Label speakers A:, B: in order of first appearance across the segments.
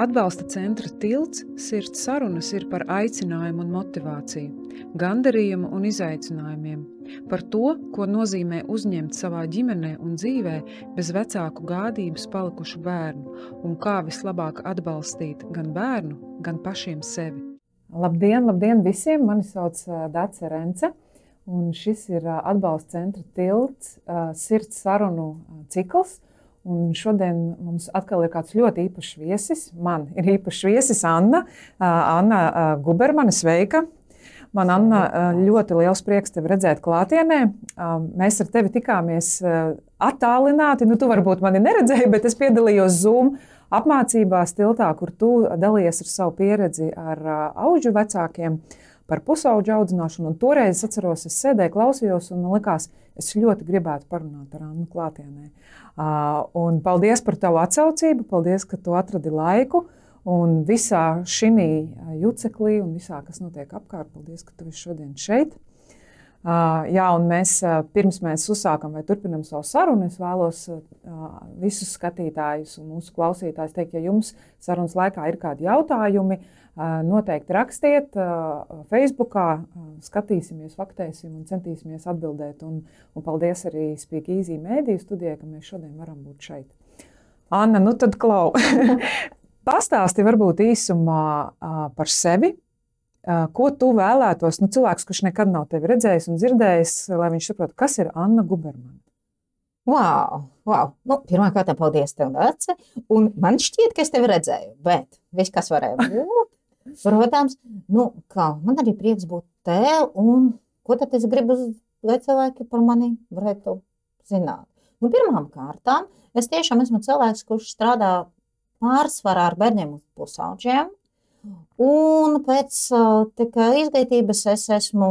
A: Atbalsta centra tilts sirds sarunas ir par aicinājumu un motivāciju, gandarījumu un izaicinājumiem, par to, ko nozīmē uzņemt savā ģimenē un dzīvē bez vecāku gādības palikušu bērnu un kā vislabāk atbalstīt gan bērnu, gan pašiem sevi.
B: Labdien, labdien visiem! Mani sauc Dāca Rence, un šis ir atbalsta centra tilts sirds sarunu cikls – Un šodien mums atkal ir kāds ļoti īpašs viesis. Man ir īpašs viesis Anna, Anna Gubermane. Sveika! Man, Anna, ļoti liels prieks tevi redzēt klātienē. Mēs ar tevi tikāmies attālināti. Nu, tu varbūt mani neredzēji, bet es piedalījos Zoom apmācībās tiltā, kur tu dalījies ar savu pieredzi ar auģu vecākiem par pusauģu audzināšanu. Un toreiz es atceros, es sēdēju, klausījos, un man likās, es ļoti gribētu parunāt ar Annu klātienē. Un paldies par tavu atsaucību, paldies, ka tu atradi laiku. Un visā šī juceklī un visā, kas notiek apkārt, paldies, ka tu esi šodien šeit. Jā, un mēs pirms mēs uzsākam vai turpinam savu sarunu, es vēlos visus skatītājus un mūsu klausītājus teikt, ja jums sarunas laikā ir kādi jautājumi, noteikti rakstiet Facebook, skatīsimies, faktēsim un centīsimies atbildēt. Un, un paldies arī Spīķa Īzī mēdīju studijai, ka mēs šodien varam būt šeit. Anna, nu tad klau. Pastāsti varbūt īsumā par sevi, Ko tu vēlētos, nu, cilvēks, kurš nekad nav tevi redzējis un dzirdējis, lai viņš saprotu, kas ir Anna Gubermana?
C: Wow, wow. Nu, Pirmkārt, paldies tev, Dārce. Un man šķiet, ka es tevi redzēju, bet viss, kas varēja būt, protams, nu, kā, man arī prieks būt te. Un ko tad es gribu, lai cilvēki par mani varētu zināt? Nu, pirmām kārtām, es tiešām esmu cilvēks, kurš strādā pārsvarā ar bērniem un pusauģiem. Un pēc tika, izglītības es esmu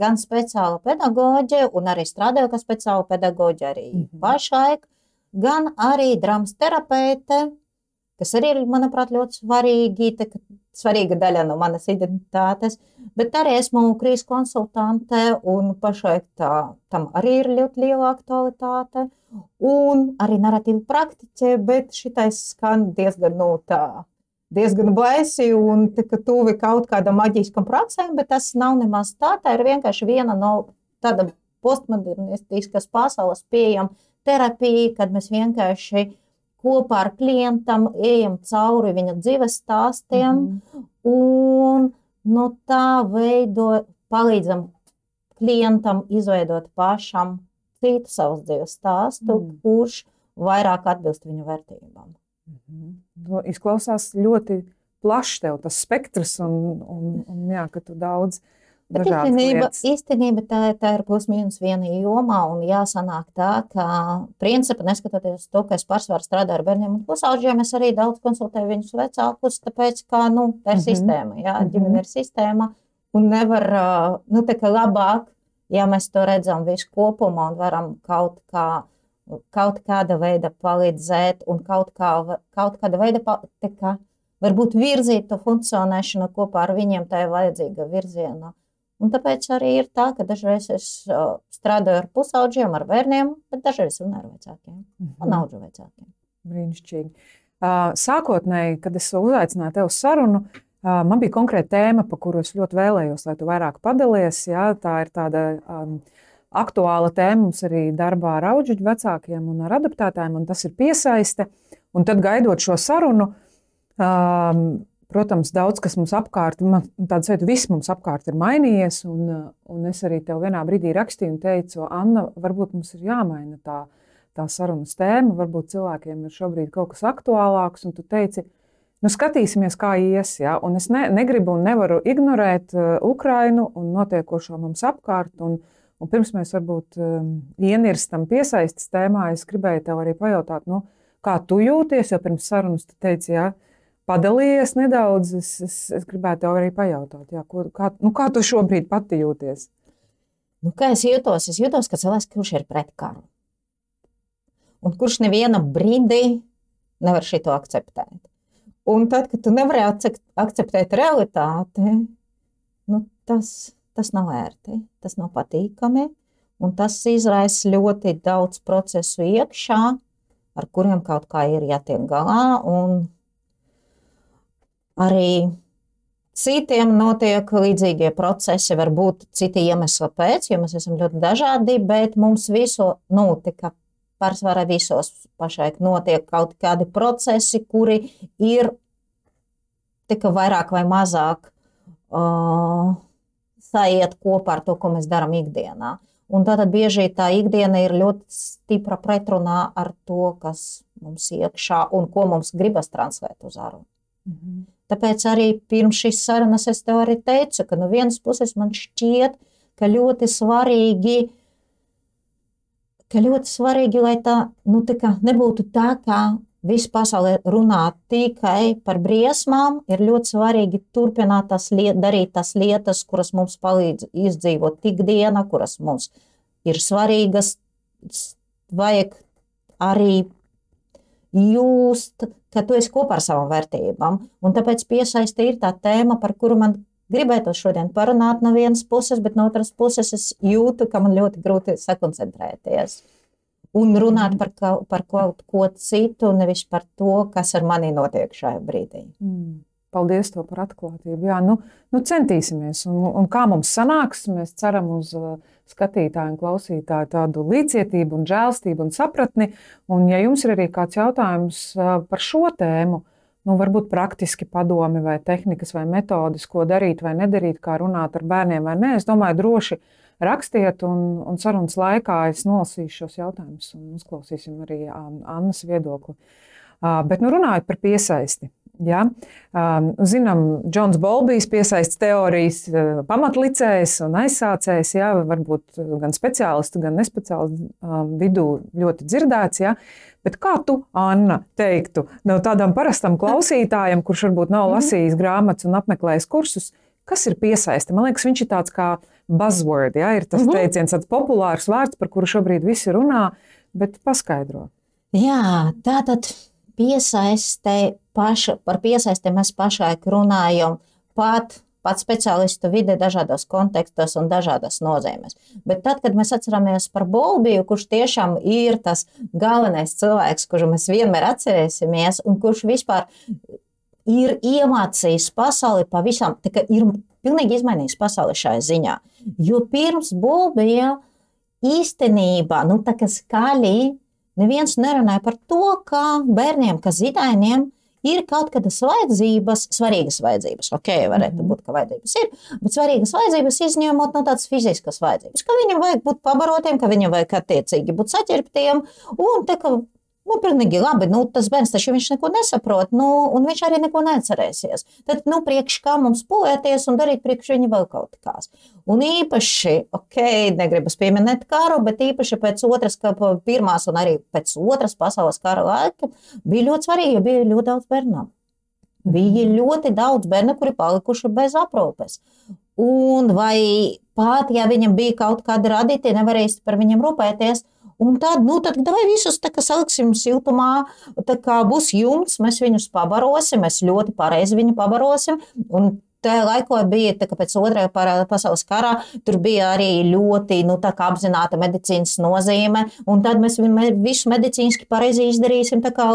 C: gan speciāla pedagoģe, un arī strādāju kā speciāla pedagoģe arī mm -hmm. pašlaik, gan arī drāmas terapeite, kas arī ir, manuprāt, ļoti svarīgi, tā, svarīga daļa no manas identitātes. Bet arī esmu krīzes konsultante, un pašlaik tā, tam arī ir ļoti liela aktualitāte. Un arī narratīva praktiķe, bet šitais skan diezgan no nu, tā diezgan baisi un tuvi kaut kādam maģiskam procesam, bet tas nav nemaz tā. Tā ir vienkārši viena no tāda postmodernistiskas pasaules pieejama terapija, kad mēs vienkārši kopā ar klientam ejam cauri viņa dzīves stāstiem mm -hmm. un no tā veido palīdzam klientam izveidot pašam citu savas dzīves stāstu, mm. kurš vairāk atbilst viņu vērtībām.
B: Mhm. Nu, izklausās ļoti plašs tev tas spektrs, un, un, un jā, ka tu daudz. Bet
C: īstenība, īstenība tā, tā ir plus mīnus viena jomā, un jāsanāk tā, ka, principā, neskatoties to, ka es pārsvarā strādāju ar bērniem un pusauģiem, es arī daudz konsultēju viņus vecākus, tāpēc, ka, nu, tā ir mm -hmm. sistēma, jā, mm -hmm. ģimene ir sistēma, un nevar, nu, tā kā labāk, ja mēs to redzam visu kopumā un varam kaut kā kaut kāda veida palīdzēt un kaut, kā, kaut kāda veida kā, varbūt virzīt to funkcionēšanu kopā ar viņiem tajā vajadzīga virzienā. Un tāpēc arī ir tā, ka dažreiz es uh, strādāju ar pusauģiem, ar bērniem, bet dažreiz runāju ar vecākiem -hmm. un augu vecākiem.
B: Brīnišķīgi. Uh, sākotnēji, kad es uzaicināju tevi uz sarunu, uh, man bija konkrēta tēma, par kuru es ļoti vēlējos, lai tu vairāk padalies. Jā, tā ir tāda um, aktuāla tēma mums arī darbā ar auģu vecākiem un ar adaptētājiem, un tas ir piesaiste. Un tad gaidot šo sarunu, um, protams, daudz kas mums apkārt, tāds veids, viss mums apkārt ir mainījies. Un, un es arī tev vienā brīdī rakstīju un teicu, Anna, varbūt mums ir jāmaina tā, tā sarunas tēma, varbūt cilvēkiem ir šobrīd kaut kas aktuālāks, un tu teici, nu, skatīsimies, kā ies. Ja? Un es ne, negribu un nevaru ignorēt uh, Ukrainu un notiekošo mums apkārt. Un, uh, Un pirms mēs varbūt um, ienirstam piesaistes tēmā, es gribēju tev arī pajautāt, nu, kā tu jūties, jo pirms sarunas tu teici, jā, padalījies nedaudz. Es, es, es gribētu tev arī pajautāt, jā, ko, kā, nu, kā tu šobrīd pati jūties?
C: Nu, kā es jūtos? Es jūtos, ka cilvēks, kurš ir pret karu. Un kurš neviena brīdī nevar šito akceptēt. Un tad, kad tu nevari akceptēt realitāti, nu, tas tas nav ērti, tas nav patīkami, un tas izraisa ļoti daudz procesu iekšā, ar kuriem kaut kā ir jātiek galā, arī citiem notiek līdzīgie procesi, varbūt citi iemesli pēc, jo mēs esam ļoti dažādi, bet mums visu notika. Pārsvarā visos pašlaik notiek kaut kādi procesi, kuri ir tikai vairāk vai mazāk uh, saiet kopā ar to, ko mēs darām ikdienā. Un tātad bieži tā ikdiena ir ļoti stipra pretrunā ar to, kas mums iekšā un ko mums gribas translēt uz ārā. Mm -hmm. Tāpēc arī pirms šīs sarunas es tev arī teicu, ka no vienas puses man šķiet, ka ļoti svarīgi, ka ļoti svarīgi lai tā, nu, tā nebūtu tā, ka visa pasaule runā tikai par briesmām, ir ļoti svarīgi turpināt tās liet, darīt tās lietas, kuras mums palīdz izdzīvot ikdienā, kuras mums ir svarīgas. Vajag arī just, ka tu esi kopā ar savām vērtībām. Un tāpēc piesaiste ir tā tēma, par kuru man gribētu šodien parunāt no vienas puses, bet no otras puses es jūtu, ka man ļoti grūti sakoncentrēties. Un runāt par, kaut, par kaut ko citu, nevis par to, kas ar mani notiek šajā brīdī.
B: Mm. Paldies par atklātību. Jā, nu, nu centīsimies. Un, un kā mums sanāks, mēs ceram uz uh, skatītāju un klausītāju tādu līdzjūtību, žēlstību un sapratni. Un, ja jums ir arī kāds jautājums uh, par šo tēmu, nu, varbūt praktiski padomi vai tehnikas vai metodas, ko darīt vai nedarīt, kā runāt ar bērniem vai nē, es domāju, droši rakstiet, un, un sarunas laikā es nolasīšu šos jautājumus un uzklausīsim arī um, Annas viedokli. Uh, bet nu, runājot par piesaisti. Ja? Um, zinām, Džons Bolbijs piesaistīts teorijas uh, pamatlicējs un aizsācējs, ja? varbūt gan speciālistu, gan nespeciālistu um, vidū ļoti dzirdēts. Ja? Bet kā tu, Anna, teiktu no tādam parastam klausītājam, kurš varbūt nav mhm. lasījis grāmatas un apmeklējis kursus, kas ir piesaiste? Man liekas, viņš ir tāds kā buzzword, ja? ir tas mhm. teiciens, tāds populārs vārds, par kuru šobrīd visi runā, bet paskaidro.
C: Jā, tā tad piesaistē, paša, par piesaistē mēs pašlaik runājam pat. Pats speciālistu vide dažādos kontekstos un dažādas nozīmēs. Bet tad, kad mēs atceramies par Bolbiju, kurš tiešām ir tas galvenais cilvēks, kuru mēs vienmēr atcerēsimies, un kurš vispār ir iemācījis pasauli pavisam, tā kā ir pilnīgi izmainījis pasauli šajā ziņā. Jo pirms Bolbija īstenībā, nu tā kā skaļi neviens nerunāja par to, ka bērniem, kā zidainiem, ir kaut kādas vajadzības, svarīgas vajadzības. Ok, varētu -hmm. būt, ka vajadzības ir, bet svarīgas vajadzības izņemot no tādas fiziskas vajadzības, ka viņam vajag būt pabarotiem, ka viņam vajag attiecīgi būt saķertiem, un te, ka Nu, pilnīgi labi. Nu, tas bērns taču viņš neko nesaprot, nu, un viņš arī neko neatcerēsies. Tad, nu, priekš kā mums pulēties un darīt priekš viņa vēl kaut kās. Un īpaši, ok, negribas pieminēt karu, bet īpaši pēc otras, kā pirmās un arī pēc otras pasaules kara laika bija ļoti svarīgi, jo bija ļoti daudz bērnu. Bija ļoti daudz bērnu, kuri palikuši bez aprūpes. Un vai pat, ja viņam bija kaut kādi radīti, nevarēs par viņiem rūpēties, Un tad, nu, tad vai visus kā saliksim siltumā, tā kā būs jumts, mēs viņus pabarosim, mēs ļoti pareizi viņu pabarosim. Un Tajā laikā bija tā, pēc otrā pasaules kara, tur bija arī ļoti nu, apzināta medicīnas nozīme. Tad mēs visu medicīniski pareizi izdarīsim, kā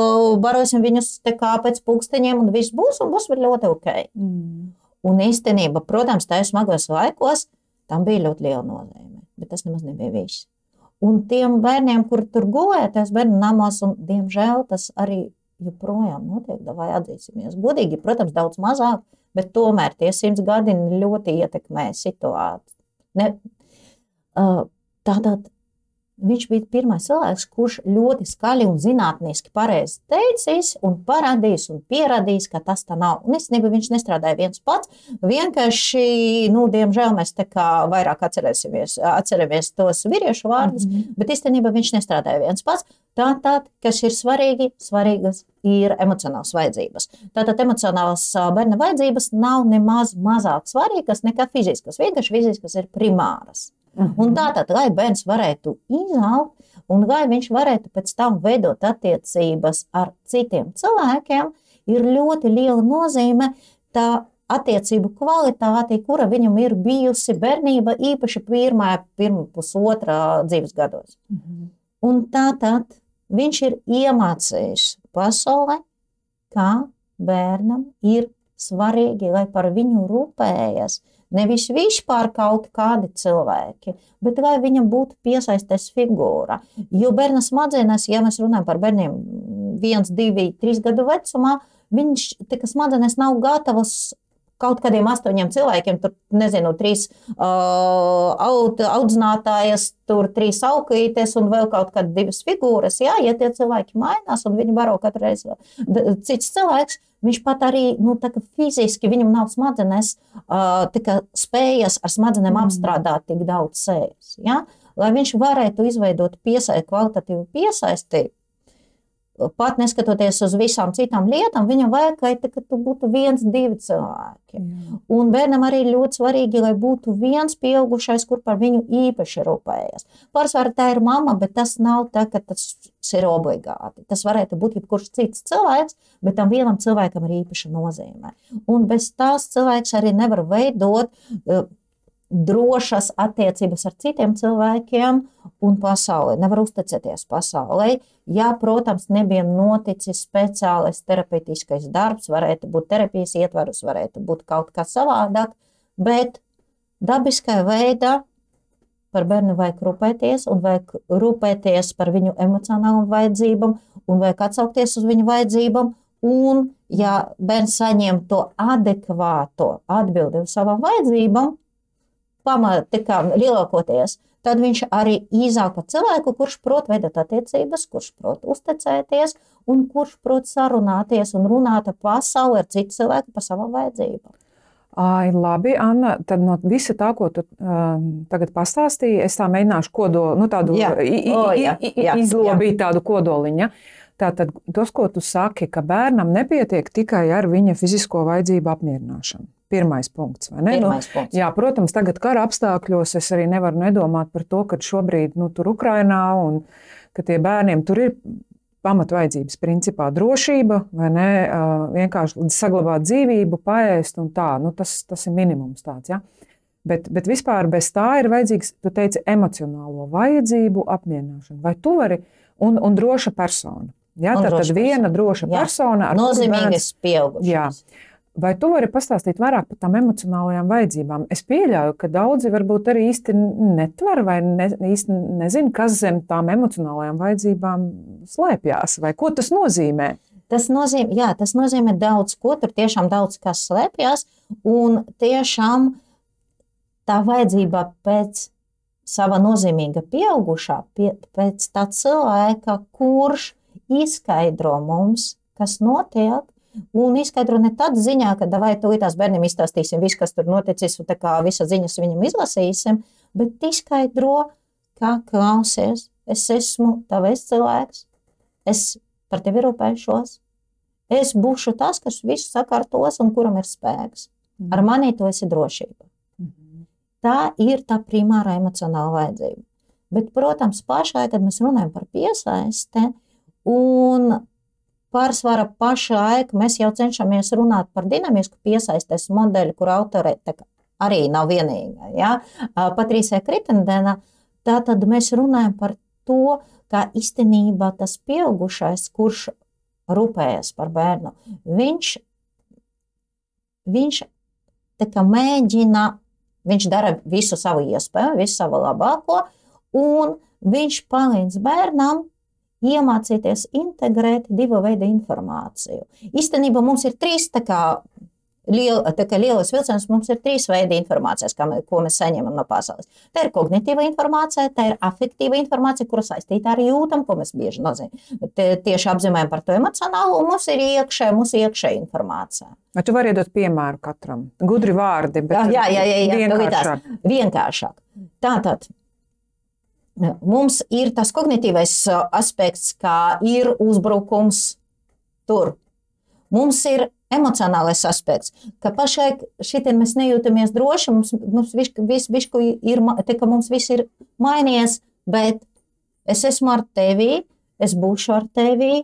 C: barosim viņus kā pēc pulksteņiem, un viss būs, un būs ļoti ok. Mm. Un īstenībā, protams, tajos smagos laikos tam bija ļoti liela nozīme, bet tas nemaz nebija viss. Un tiem bērniem, kur tur gulēties bērnu namos, un diemžēl tas arī joprojām notiek, vai atzīsimies. Godīgi, protams, daudz mazāk, bet tomēr tie simts gadi ļoti ietekmē situāciju. Ne, uh, tātad Viņš bija pirmais cilvēks, kurš ļoti skaļi un zinātniski pareizi teicis un parādījis un pierādījis, ka tas tā nav. Un īstenībā viņš nestrādāja viens pats. Vienkārši, nu, diemžēl mēs tā kā vairāk atceramies tos vīriešu vārdus, mm -hmm. bet īstenībā viņš nestrādāja viens pats. Tātad, kas ir svarīgi, svarīgas ir emocionālas vajadzības. Tātad emocionālas bērna vajadzības nav nemaz mazāk svarīgas nekā fiziskas. Vienkārši fiziskas ir primāras. Un tātad, lai bērns varētu izaugt, un lai viņš varētu pēc tam veidot attiecības ar citiem cilvēkiem, ir ļoti liela nozīme tā attiecību kvalitāti, kura viņam ir bijusi bērnība, īpaši pirmā, pirmā pusotrā dzīves gados. Mhm. Un tātad viņš ir iemācījis pasaulē, kā bērnam ir svarīgi, lai par viņu rūpējas. Nevis vispār kaut kādi cilvēki, bet lai viņam būtu piesaistīts figūra. Jo bērna smadzenes, ja mēs runājam par bērniem, viens, divi, trīs gadu vecumā, viņš tā smadzenes nav gatavas kaut kādiem astoņiem cilvēkiem, tur nezinu, trīs uh, audzinātājas, tur trīs augītes un vēl kaut kādas divas figūras. Jā, ja tie cilvēki mainās un viņi baro katru reizi cits cilvēks. Viņš pat arī nu, fiziski, viņam nav smadzenes, uh, spējas ar smadzenēm mm. apstrādāt tik daudz sēnes. Ja? Lai viņš varētu izveidot piesaisti, kvalitatīvu piesaisti, pat neskatoties uz visām citām lietām, viņam vajag, lai tu būtu viens, divi cilvēki. Jā. Un bērnam arī ļoti svarīgi, lai būtu viens pieaugušais, kur par viņu īpaši rūpējas. Pārsvarā tā ir mamma, bet tas nav tā, ka tas ir obligāti. Tas varētu būt jebkurš cits cilvēks, bet tam vienam cilvēkam ir īpaša nozīme. Un bez tās cilvēks arī nevar veidot. Uh, drošas attiecības ar citiem cilvēkiem un pasaulē. Nevar uzticēties pasaulē. Ja, protams, nebija noticis speciālais terapeitiskais darbs, varētu būt terapijas ietvarus, varētu būt kaut kas savādāk, bet dabiskā veidā par bērnu vajag rūpēties, un vajag rūpēties par viņu emocionālām vajadzībām, un vajag atsaukties uz viņu vajadzībām. Un, ja bērns saņem to adekvāto atbildi uz savām vajadzībām, pamatā lielākoties, tad viņš arī izaug par cilvēku, kurš prot veidot attiecības, kurš prot uzticēties un kurš prot sarunāties un runāt ar pasauli, ar citu cilvēku par savām vajadzībām.
B: Ai, labi, Anna, tad no visa tā, ko tu uh, tagad pastāstīji, es tā mēģināšu kodolu, nu, tādu jā. I, i, oh, jā, jā, izlobīt jā. tādu kodoliņu. Ja? Tātad tas, ko tu saki, ka bērnam nepietiek tikai ar viņa fizisko vajadzību apmierināšanu. Pirmais punkts. Nu,
C: Pirmais nu, punkts.
B: Jā, protams, tagad kara apstākļos es arī nevaru nedomāt par to, ka šobrīd nu, tur Ukrainā un ka tie bērniem tur ir pamatvaidzības principā drošība, vai ne? Vienkārši saglabāt dzīvību, paēst un tā. Nu, tas, tas ir minimums tāds. Ja? Bet, bet vispār bez tā ir vajadzīgs, tu teici, emocionālo vajadzību apmierināšana. Vai tu vari, un, un droša persona. Ja, tā tad viena droša jā. persona
C: ar nozīmīgas pieaugušas.
B: Vai tu vari pastāstīt vairāk par tām emocionālajām vajadzībām? Es pieļauju, ka daudzi varbūt arī īsti netver vai ne, īsti nezina, kas zem tām emocionālajām vajadzībām slēpjas, vai ko tas nozīmē.
C: Tas nozīmē, jā, tas nozīmē daudz ko, tur tiešām daudz kas slēpjas, un tiešām tā vajadzība pēc sava nozīmīga pieaugušā, pie, pēc tā cilvēka, kurš izskaidro mums, kas notiek, Un izskaidro ne tādā ziņā, ka vai tūlītās bērniem izstāstīsim visu, kas tur noticis, un tā kā visas ziņas viņam izlasīsim, bet izskaidro, kā klausies, es esmu tavs cilvēks, es par tevi rūpēšos, es būšu tas, kas visu sakārtos un kuram ir spēks. Ar mhm. mani tu esi drošība. Mhm. Tā ir tā primārā emocionāla vajadzība. Bet, protams, pašai, kad mēs runājam par piesaisti, un pārsvara paša laika mēs jau cenšamies runāt par dinamisku piesaistes modeli, kur autore arī nav vienīga. Ja? Patrīsē Kritendena, tā tad mēs runājam par to, kā īstenībā tas pieaugušais, kurš rūpējas par bērnu, viņš, viņš mēģina, viņš dara visu savu iespēju, visu savu labāko, un viņš palīdz bērnam iemācīties integrēt divu veidu informāciju. Īstenībā mums ir trīs tā kā Liel, tā kā lielas vilciens mums ir trīs veidi informācijas, kā, ko mēs saņemam no pasaules. Tā ir kognitīva informācija, tā ir afektīva informācija, kura saistīta ar jūtam, ko mēs bieži nozīmē. Tieši apzīmējam par to emocionālo, un mums ir iekšē, mums ir iekšē informācija.
B: Vai tu vari iedot piemēru katram? Gudri vārdi, bet
C: jā, jā, jā, jā, vienkāršāk. vienkāršāk. Tātad Mums ir tas kognitīvais aspekts, kā ir uzbrukums tur. Mums ir emocionālais aspekts, ka pašai šitien mēs nejūtamies droši, mums, mums viss, vis, vis, ir, te, ka mums viss ir mainījies, bet es esmu ar tevi, es būšu ar tevi,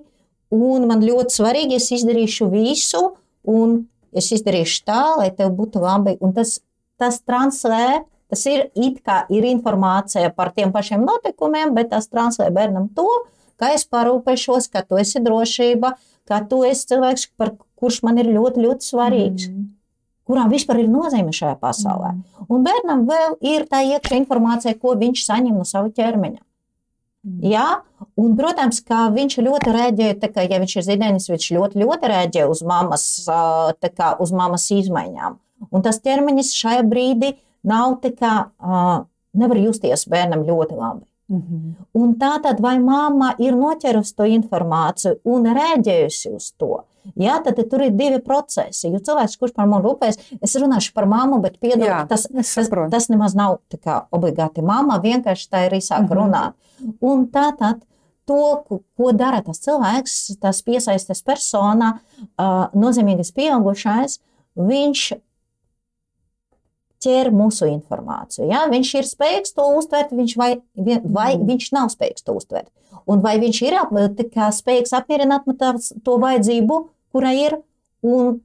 C: un man ļoti svarīgi, es izdarīšu visu, un es izdarīšu tā, lai tev būtu labi. Un tas, tas translē, tas ir it kā ir informācija par tiem pašiem notikumiem, bet tas translē bērnam to, ka es parūpēšos, ka tu esi drošība, ka tu esi cilvēks, par kurš man ir ļoti, ļoti svarīgs. Mm. Kurām vispār ir nozīme šajā pasaulē. Mm. Un bērnam vēl ir tā iekšā informācija, ko viņš saņem no sava ķermeņa. Mm. Jā, un, protams, kā viņš ļoti rēģē, kā, ja viņš ir zīdainis, viņš ļoti, ļoti rēģē uz mammas, kā, uz mammas izmaiņām. Un tas ķermenis šajā brīdī nav tā kā, nevar justies bērnam ļoti labi. Mm -hmm. Un tā tad, vai mamma ir noķerusi to informāciju un rēģējusi uz to? Jā, tad tur ir divi procesi. Jo cilvēks, kurš par mani rūpējas, es runāšu par mammu, bet piedod, tas, tas, tas nemaz nav kā, obligāti mamma, vienkārši tā ir īsāk mm -hmm. runāt. Un tā tad. To, ko dara tas cilvēks, tas piesaistīts persona, uh, nozīmīgais pieaugušais, viņš ķer mūsu informāciju. Ja? Viņš ir spējīgs to uztvert, viņš vai, vai mm. viņš nav spējīgs to uztvert. Un vai viņš ir spējīgs apmierināt to vajadzību, kura ir, un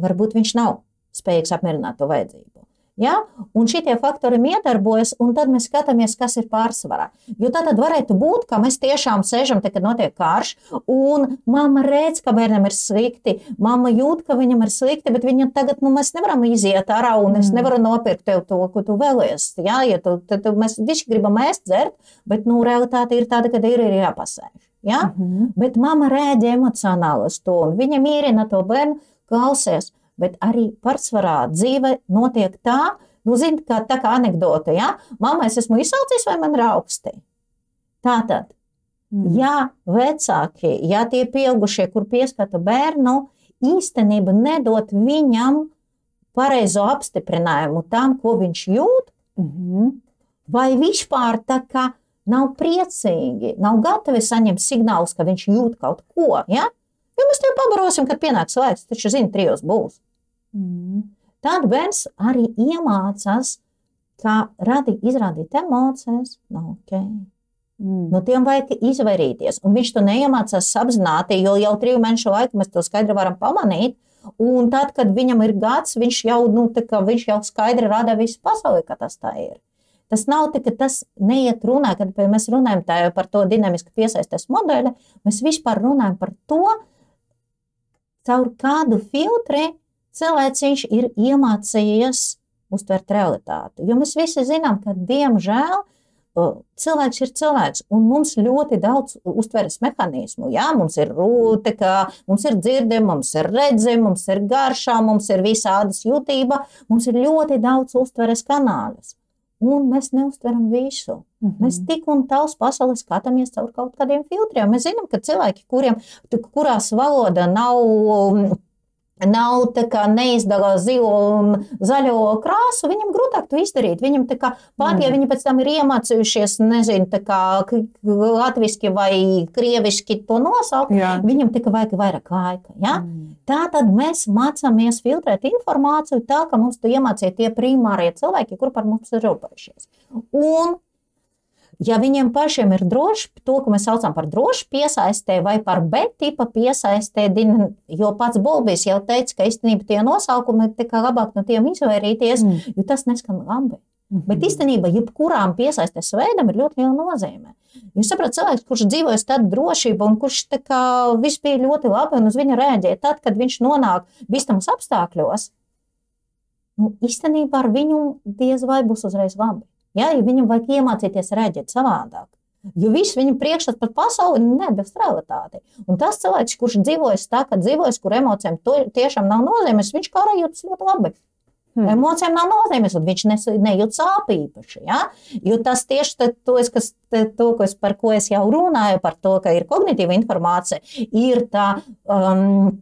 C: varbūt viņš nav spējīgs apmierināt to vajadzību. Ja? Un šie faktori iedarbojas, un tad mēs skatāmies, kas ir pārsvarā. Jo tā tad varētu būt, ka mēs tiešām sēžam, te, kad notiek karš, un mamma redz, ka bērnam ir slikti, mamma jūt, ka viņam ir slikti, bet viņam tagad, nu, mēs nevaram iziet ārā, un es mm. nevaru nopirkt tev to, ko tu vēlies. Ja, ja tu, tad, tad mēs visi gribam ēst, dzert, bet, nu, realitāte ir tāda, ka ir, ir jāpasēž. Ja? Mm -hmm. Bet mamma rēģē emocionāli uz to, un viņa mierina to bērnu, klausies bet arī pārsvarā dzīve notiek tā, nu, zini, kā tā kā anekdote, ja? Mamma, es esmu izsaucis vai man ir augsti? Tātad, mm. ja vecāki, ja tie pieaugušie, kur pieskata bērnu, īstenība nedot viņam pareizo apstiprinājumu tam, ko viņš jūt, mm -hmm. vai vispār tā kā nav priecīgi, nav gatavi saņemt signālus, ka viņš jūt kaut ko. Ja? Jo mēs tev pabarosim, kad pienāks laiks, taču zini, trijos būs. Mm. Tad bērns arī iemācās, kā radīt, izrādīt emocijas, nav ok. Mm. No tiem vajag izvairīties. Un viņš to neiemācās apzināti, jo jau trīs mēnešu laikā mēs to skaidri varam pamanīt. Un tad, kad viņam ir gads, viņš jau, nu, kā, viņš jau skaidri rada visu pasauli, ka tas tā ir. Tas nav tā, ka tas neiet runā, kad mēs runājam par to dinamisku piesaistes modeli. Mēs vispār runājam par to, caur kādu filtru cilvēciņš ir iemācījies uztvert realitāti. Jo mēs visi zinām, ka diemžēl cilvēks ir cilvēks, un mums ļoti daudz uztveres mehānismu. Jā, mums ir rūte, kā, mums ir dzirdama, mums ir redzama, mums ir garšā, mums ir visādas jūtība, mums ir ļoti daudz uztveres kanālus. Un mēs neustveram visu. Mm -hmm. Mēs tik un tā uz pasauli skatāmies caur kaut kādiem filtriem. Mēs zinām, ka cilvēki, kuriem, kurās valoda nav nav neizdala zilo un zaļo krāsu, viņam grūtāk to izdarīt. Viņam tā kā pat, ja mm. viņi pēc tam ir iemācījušies, nezinu, tā kā latviski vai krieviski to nosaukt, Jā. viņam tikai vajag vairāk laika. Ja? Mm. Tā tad mēs mācāmies filtrēt informāciju tā, ka mums to iemācīja tie primārie cilvēki, kur par mums ir rūpējušies. Un Ja viņiem pašiem ir droši, to, ko mēs saucam par drošu piesaistē vai par B-tipa piesaistē, jo pats Bolbijs jau teica, ka īstenībā tie nosaukumi ir tikai labāk no tiem izvairīties, mm. jo tas neskan labi. Mm -hmm. Bet īstenībā, jebkurām piesaistes veidam ir ļoti liela nozīme. Jūs saprotat, cilvēks, kurš dzīvojas tādā drošībā, un kurš viss bija ļoti labi, un uz viņu rēģē tad, kad viņš nonāk bīstamos apstākļos, nu, īstenībā ar viņu diez vai būs uzreiz labi. Ja, ja viņam vajag iemācīties rēģēt savādāk. Jo viss viņa priekšstats par pasauli nedevis realitāti. Un tas cilvēks, kurš dzīvojas tā, ka dzīvojas, kur emocijām tiešām nav nozīmes, viņš kā arī jūtas ļoti labi. Hmm. Emocijām nav nozīmes, un viņš nejūt sāpju īpaši. Ja? Jo tas tieši es, kas, to kas, par ko es jau runāju, par to, ka ir kognitīva informācija, ir tā um,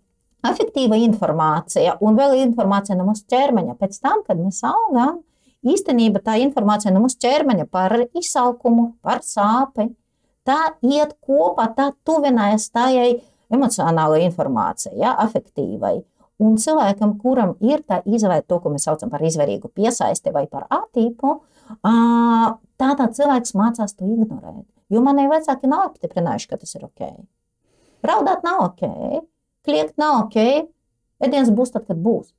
C: afektīva informācija un vēl informācija no mūsu ķermeņa. Pēc tam, kad mēs augam, īstenībā tā informācija no mūsu ķermeņa par izsalkumu, par sāpi, tā iet kopā, tā tuvinājas tajai emocionālajai informācijai, ja, afektīvai. Un cilvēkam, kuram ir tā izvēle, to, ko mēs saucam par izvērīgu piesaisti vai par atīpu, tādā cilvēks mācās to ignorēt. Jo manai vecāki nav apstiprinājuši, ka tas ir ok. Raudāt nav ok, kliegt nav ok, ēdiens būs tad, kad būs.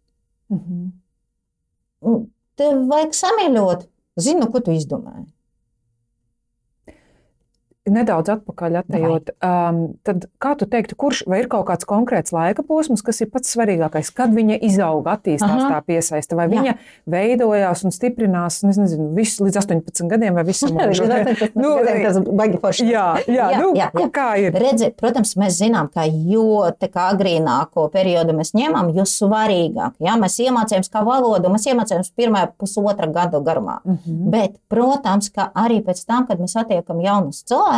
B: Mhm.
C: Un Tev vajag samīļot. Zinu, ko tu izdomāji.
B: Nedaudz atpakaļ atejot, um, tad kā tu teiktu, kurš vai ir kaut kāds konkrēts laika posms, kas ir pats svarīgākais, kad viņa izauga, attīstās
C: Aha.
B: tā piesaiste, vai
C: Jā.
B: viņa veidojās un stiprinās, nu, es nezinu, visu līdz 18 gadiem vai visam mūžam? Nu,
C: tas baigi forši.
B: Jā, jā,
C: Jā,
B: nu,
C: jā, jā.
B: kā ir?
C: Redzi, protams, mēs zinām, ka jo tā kā agrīnāko periodu mēs ņemam, jo svarīgāk. Ja? Mēs iemācījāmies kā valodu, mēs iemācījāmies pirmā pusotra gadu garumā.
B: Mhm.
C: Bet, protams, ka arī pēc tam, kad mēs attiekam jaunus cilvēkus,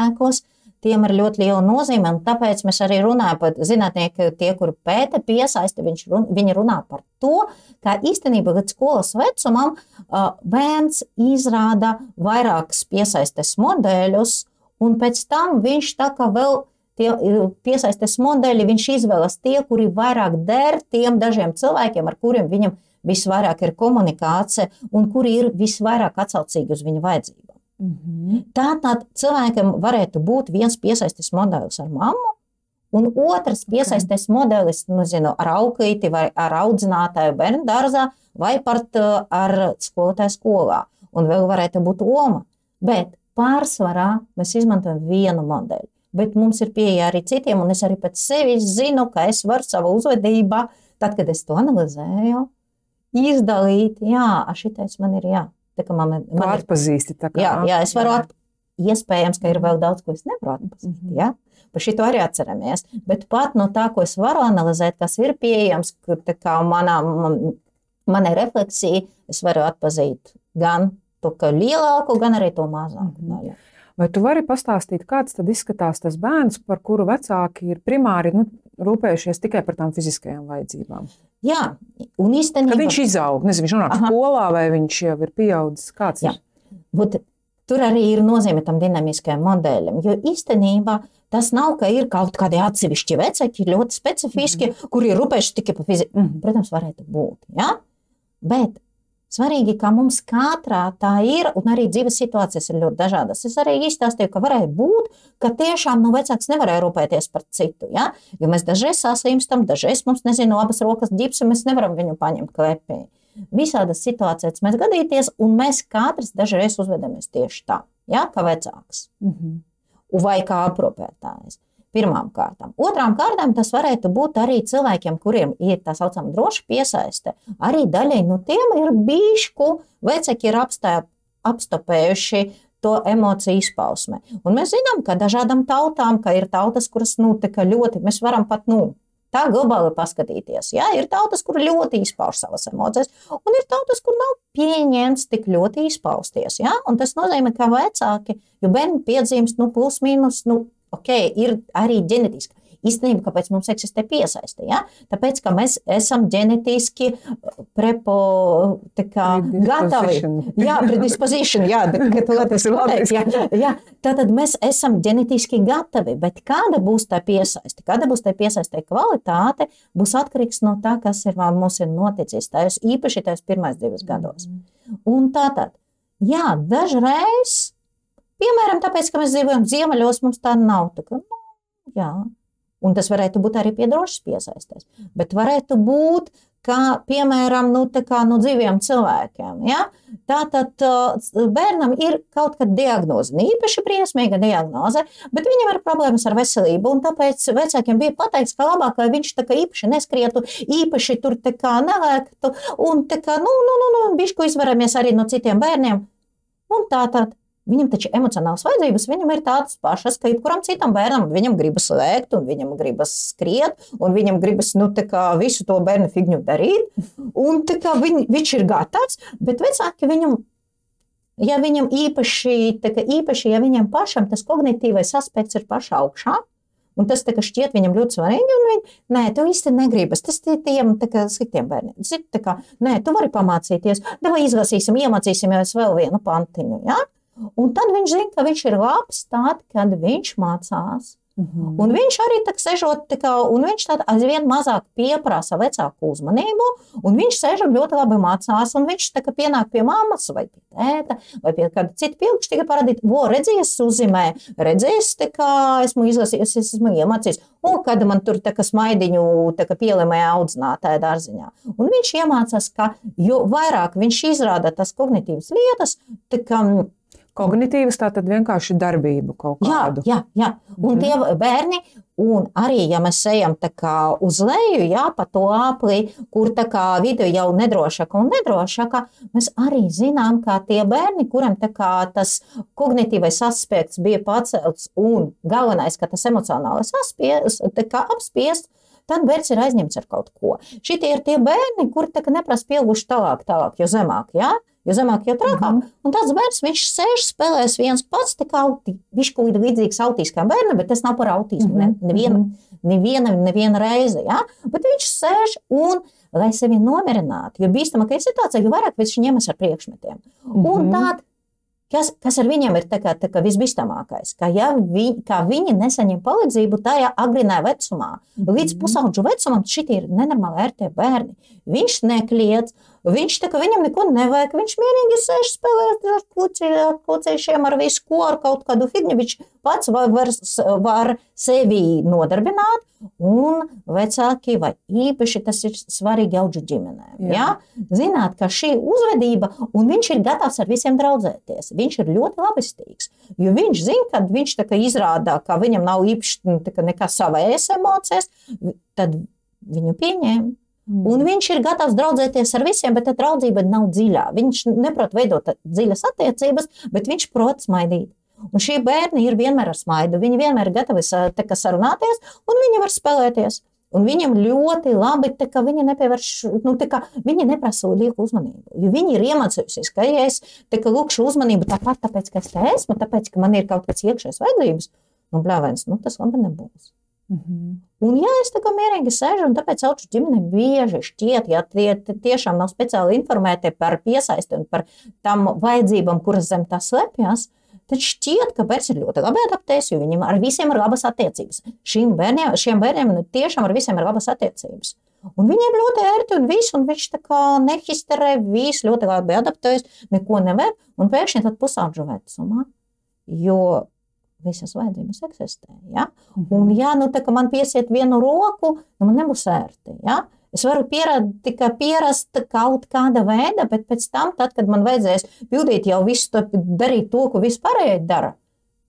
C: tiem ir ļoti liela nozīme. Tāpēc mēs arī runājam par zinātnieku, tie, kuri pēta piesaisti, run, viņi runā par to, ka īstenībā līdz skolas vecumam bērns izrāda vairākus piesaistes modeļus, un pēc tam viņš tā kā vēl. Tie piesaistes modeļi, viņš izvēlas tie, kuri vairāk der tiem dažiem cilvēkiem, ar kuriem viņam visvairāk ir komunikācija, un kuri ir visvairāk atsaucīgi uz viņa vajadzībām.
B: Mhm.
C: Tātad cilvēkam varētu būt viens piesaistes modelis ar mammu, un otrs piesaistes modelis nu, zinu, ar auklīti vai ar audzinātāju bērnu dārzā vai pat ar skolotāju skolā. Un vēl varētu būt oma. Bet pārsvarā mēs izmantojam vienu modeli. Bet mums ir pieeja arī citiem, un es arī pēc sevis zinu, ka es varu savā uzvedībā, tad, kad es to analizēju, izdalīt, jā, šitais man ir jā. Tā kā man, man ir
B: atpazīsti kā.
C: Jā, jā, es varu atpazīt. Iespējams, ka ir vēl daudz, ko es nevaru atpazīt.
B: Mhm.
C: Ja? Par šo arī atceramies. Bet pat no tā, ko es varu analizēt, kas ir pieejams, kur manā, man, manai refleksija, es varu atpazīt gan to lielāko, gan arī to mazāko
B: Mhm.
C: daļu.
B: Vai tu vari pastāstīt, kāds tad izskatās tas bērns, par kuru vecāki ir primāri nu, rūpējušies tikai par tām fiziskajām vajadzībām?
C: Jā, un
B: Kad
C: īstenībā
B: viņš izaug, nezinu, viņš nonāk
C: Aha.
B: skolā vai viņš jau ir pieaudzis, kāds
C: Jā.
B: ir?
C: Tur arī ir nozīme tam dinamiskajam modelim. Jo īstenībā tas nav, ka ir kaut kādi atsevišķi vecāki, ļoti specifiski, mm -hmm. kuri ir rūpējuši tikai par fiziku.
B: Mhm.
C: Protams, varētu būt. Ja? Bet svarīgi, ka mums katrā tā ir, un arī dzīves situācijas ir ļoti dažādas. Es arī izstāstīju, ka varēja būt, ka tiešām nu, vecāks nevarēja rūpēties par citu. Ja? Jo mēs dažreiz saslimstam, dažreiz mums, nezinu, abas rokas ģips, un mēs nevaram viņu paņemt klepī. Visādas situācijas mēs gadīties, un mēs katrs dažreiz uzvedamies tieši tā, ja? kā vecāks
B: Mhm.
C: vai kā aprūpētājs. Pirmām kārtām. Otrām kārtām tas varētu būt arī cilvēkiem, kuriem ir tā saucamā droša piesaiste. Arī daļai no tiem ir bijuši, ko vecāki ir apstā, apstopējuši to emociju izpausme. Un mēs zinām, ka dažādām tautām, ka ir tautas, kuras nu, ļoti, mēs varam pat nu, tā globāli paskatīties. Ja? Ir tautas, kur ļoti izpauž savas emocijas, un ir tautas, kur nav pieņemts tik ļoti izpausties. Ja? Un tas nozīmē, ka vecāki, jo bērni piedzimst nu, plus mīnus, nu, ok, ir arī ģenētiski. Īstenībā, kāpēc mums eksistē piesaiste? Ja? Tāpēc, ka mēs esam ģenētiski prepo, tā kā, gatavi.
B: Predisposition.
C: Jā, predispozīcija, jā,
B: Tas ir
C: pateikt, jā,
B: labi.
C: jā, tātad mēs esam ģenētiski gatavi, bet kāda būs tā piesaiste, kāda būs tā piesaiste kvalitāte, būs atkarīgs no tā, kas ir mums ir noticis, tajos, īpaši tajos pirmais divos gados. Un tātad, jā, dažreiz, piemēram, tāpēc, ka mēs dzīvojam ziemeļos, mums tā nav. Tā kā, nu, jā. Un tas varētu būt arī pie drošas piesaistēs. Bet varētu būt, kā piemēram, nu, kā no dzīviem cilvēkiem. Ja? Tātad bērnam ir kaut kāda diagnoze, ne īpaši briesmīga diagnoze, bet viņam ir problēmas ar veselību. Tāpēc vecākiem bija pateikts, ka labāk, lai viņš tā kā īpaši neskrietu, īpaši tur nelēktu, un tā kā, nu, nu, nu, nu bišku izvaramies arī no citiem bērniem. Un tātad Viņam taču emocionāls vajadzības, viņam ir tādas pašas, kā jebkuram citam bērnam. Viņam gribas lēkt, un viņam gribas skriet, un viņam gribas nu, visu to bērnu figņu darīt. Un viņ, viņš ir gatavs, bet vecāki viņam. Ja viņam īpaši, kā īpaši, ja viņam pašam tas kognitīvais aspekts ir pašā augšā, un tas kā šķiet viņam ļoti svarīgi, un viņš, nē, tu īsti negribas, tas tie tiem kā sliktiem bērniem. Zini, tā kā, nē, tu vari pamācīties, vai izlasīsim, iemācīsimies vēl vienu pantiņu, ja? Un tad viņš zina, ka viņš ir labs tad, kad viņš mācās.
B: Mhm.
C: Un viņš arī tā sežot, tā kā, un viņš tad aizvien mazāk pieprasa vecāku uzmanību, un viņš sēž un ļoti labi mācās, un viņš tā kā pienāk pie mammas vai pie tēta vai pie kāda cita pilkšķa, tikai parādīt, vo, redzies, uzzīmē, redzies, tā kā esmu izlasījis, es esmu iemācījis, un kad man tur tā kā smaidiņu tā kā pielimēja audzinātāja dārziņā. Un viņš iemācās, ka jo vairāk viņš izrāda tas kognitīvas lietas, tā kā
B: Kognitīvas tā tad vienkārši darbību kaut
C: Jā,
B: kādu.
C: jā, jā. un
B: Mhm.
C: tie bērni, un arī, ja mēs ejam tā kā uz leju, jā, pa to apli, kur tā kā vide jau nedrošāka un nedrošāka, mēs arī zinām, ka tie bērni, kuriem tā kā tas kognitīvais aspekts bija pacelts, un galvenais, ka tas emocionālais aspies, tā kā apspiest, tad bērns ir aizņemts ar kaut ko. Šitie ir tie bērni, kuri neprasa pieauguši tālāk, tālāk, jo zemāk, jā, jo zemāk, jo trakāk.
B: Mhm.
C: Un tāds bērns, viņš sēž, spēlēs viens pats, tā kā viņš kaut kā līdzīgs autīskam bērnam, bet tas nav par autismu.
B: Mhm,
C: Ne, neviena, neviena, neviena reize, ja? bet viņš sēž un, lai sevi nomierinātu, jo bīstamākajā situācijā, jo vairāk viņš ņemas ar priekšmetiem. Un
B: Mhm.
C: tād, kas, kas ar viņiem ir tā kā, tā kā visbīstamākais, ka ja vi, ka viņi nesaņem palīdzību tajā agrinā vecumā, līdz
B: Mhm.
C: pusaudžu vecumam, šitie ir nenormāli ērtie bērni. Viņš nekliedz, viņš tā kā viņam neko nevajag, viņš mierīgi sēž spēlēt ar ar kucīšiem, ar visu ko, ar kaut kādu figņu, viņš pats var, var, var sevi nodarbināt, un vecāki vai īpaši tas ir svarīgi auģu ģimenēm. Ja? Zināt, ka šī uzvedība, un viņš ir gatavs ar visiem draudzēties, viņš ir ļoti labestīgs, jo viņš zina, ka viņš izrādā, ka viņam nav īpaši nu, nekas savējas emocijas, tad viņu pieņēma. Un viņš ir gatavs draudzēties ar visiem, bet tā draudzība nav dziļā. Viņš neprot veidot dziļas attiecības, bet viņš prot smaidīt. Un šie bērni ir vienmēr ar smaidu. Viņi vienmēr ir gatavi sarunāties, un viņi var spēlēties. Un viņam ļoti labi, kā viņi nepievērš, nu, kā viņi neprasa lielu uzmanību. Jo viņi ir iemācījušies, ka, ja es kā lūkšu uzmanību tāpat, tāpēc, ka es te esmu, tāpēc, ka man ir kaut kāds iekšējs vajadzības, nu, bļāvēns, nu, tas labi nebūs.
B: Mhm.
C: Un, ja es tā kā mierīgi sēžu, un tāpēc auču ģimene bieži šķiet, ja tie tie tiešām nav speciāli informēti par piesaisti un par tām vajadzībām, kuras zem tā slēpjas, tad šķiet, ka bērns ir ļoti labi adaptējies, jo viņam ar visiem ir labas attiecības. Šīm bērniem, šiem bērniem nu, tiešām ar visiem ir labas attiecības. Un viņiem ļoti ērti un viss, un viņš tā kā nehisterē, viss ļoti labi adaptējas, neko nevajag, un pēkšņi tad pusauģu vecumā, jo visas vajadzības eksistē. Ja? Un, ja nu, tā, man piesiet vienu roku, nu, man nebūs ērti. Ja? Es varu pierad, tikai pierast kaut kāda veida, bet pēc tam, tad, kad man vajadzēs pildīt jau visu, to, darīt to, ko vispārējie dara,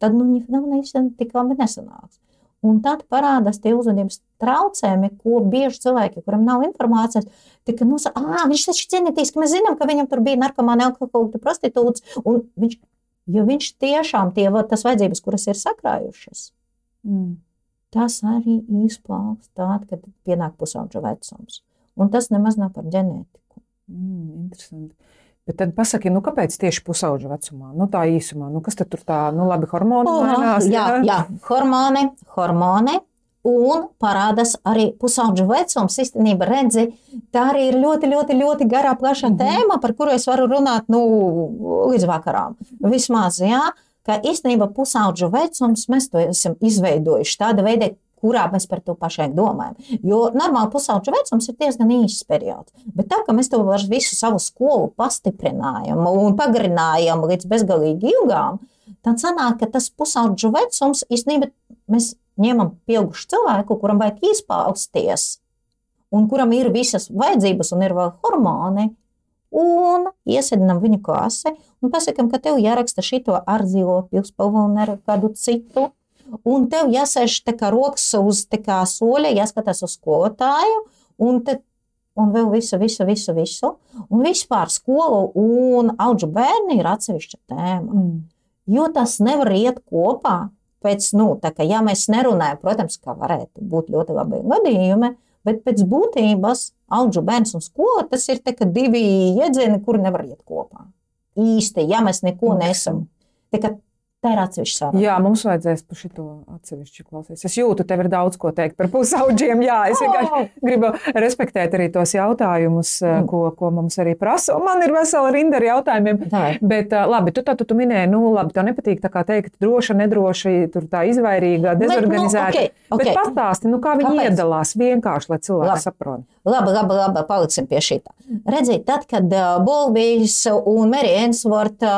C: tad nu, nav īstenībā tik labi nesanāks. Un tad parādās tie uzvedības traucējumi, ko bieži cilvēki, kuriem nav informācijas, tika nosaka, ah, viņš taču ģenētiski, mēs zinām, ka viņam tur bija narkomāni, alkoholiķi, prostitūts, un viņš, jo viņš tiešām tie, tas vajadzības, kuras ir sakrājušas,
B: Mm.
C: tas arī izpaužas tad, kad pienāk pusaudža vecums. Un tas nemaz nav par ģenētiku.
B: Mm, interesanti. Bet tad pasaki, nu, kāpēc tieši pusauģa vecumā? Nu, tā īsumā, nu, kas tur tā, nu, labi, hormoni
C: Oh,
B: mainās.
C: jā, jā, hormoni, hormoni. Un parādās arī pusaudža vecums. Īstenībā, redzi, tā arī ir ļoti, ļoti, ļoti garā, plaša
B: Mhm.
C: tēma, par kuru es varu runāt nu, līdz vakaram. Vismaz, jā, ka īstenībā pusaudža vecums mēs to esam izveidojuši tāda veida, kurā mēs par to pašai domājam. Jo normāli pusaudža vecums ir diezgan īsts periods. Bet tā, ka mēs to visu savu skolu pastiprinājam un pagarinājam līdz bezgalīgi ilgām, tad sanāk, ka tas pusaudža vecums īstenībā mēs ņemam pieaugušu cilvēku, kuram vajag izpausties, un kuram ir visas vajadzības un ir vēl hormoni, un iesēdinām viņu klasē un pasakām, ka tev jāraksta šito ar zilo pilspalvu un ar kādu citu. Un tev jāsēž tā kā rokas uz tā kā soļa, jāskatās uz skolotāju, un, te, un vēl visu, visu, visu, visu. Un vispār skolu un augu bērni ir atsevišķa tēma.
B: Mm.
C: Jo tas nevar iet kopā. Pēc, nu, tā kā ja mēs nerunājam, protams, ka varētu būt ļoti labi gadījumi, bet pēc būtības augu bērns un skola tas ir tā divi jēdzieni, kuri nevar iet kopā. Īsti, ja mēs neko nesam. Tā kā Tā ir atsevišķa saruna.
B: Jā, mums vajadzēs par šo atsevišķu klausīties. Es jūtu, tev ir daudz ko teikt par pusauģiem. Jā, es vienkārši gribu respektēt arī tos jautājumus,
C: Mm.
B: ko, ko mums arī prasa. Man ir vesela rinda ar jautājumiem.
C: Tā.
B: Bet, ā, labi, tu, tā, tu, tu minēji, nu, labi, tev nepatīk tā kā teikt, droša, nedroša, tur tā izvairīga, dezorganizēta.
C: Bet, nu,
B: Bet
C: okay, okay.
B: pastāsti, nu, kā viņi
C: Kāpēc?
B: iedalās vienkārši, lai cilvēki saprotu.
C: Labi, labi, labi, paliksim pie šī. Redziet, tad, kad Bolbijs un Merija Ensvorta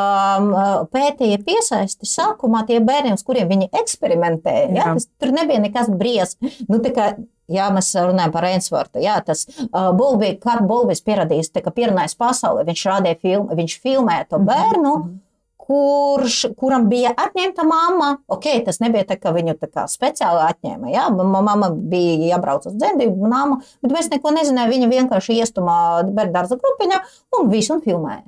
C: pētīja piesaisti, sākumā tie bērni, uz kuriem viņi eksperimentēja, ja, tas, tur nebija nekas briesmas. Nu, kā, Jā, mēs runājam par Ensvortu. Jā, tas uh, Bolbijs, kā Bolbijs pierādījis, tā, ka pierunājis pasauli, viņš rādīja filmu, viņš filmēja to bērnu. Kurš, kuram bija atņemta mamma, ok, tas nebija tā, ka viņu tā speciāli atņēma. Jā, Ma- mamma bija jābrauc uz dzemdību nāmu, bet mēs neko nezinājām. Viņa vienkārši iestumā bērnu dārza grupiņā un visu filmēja.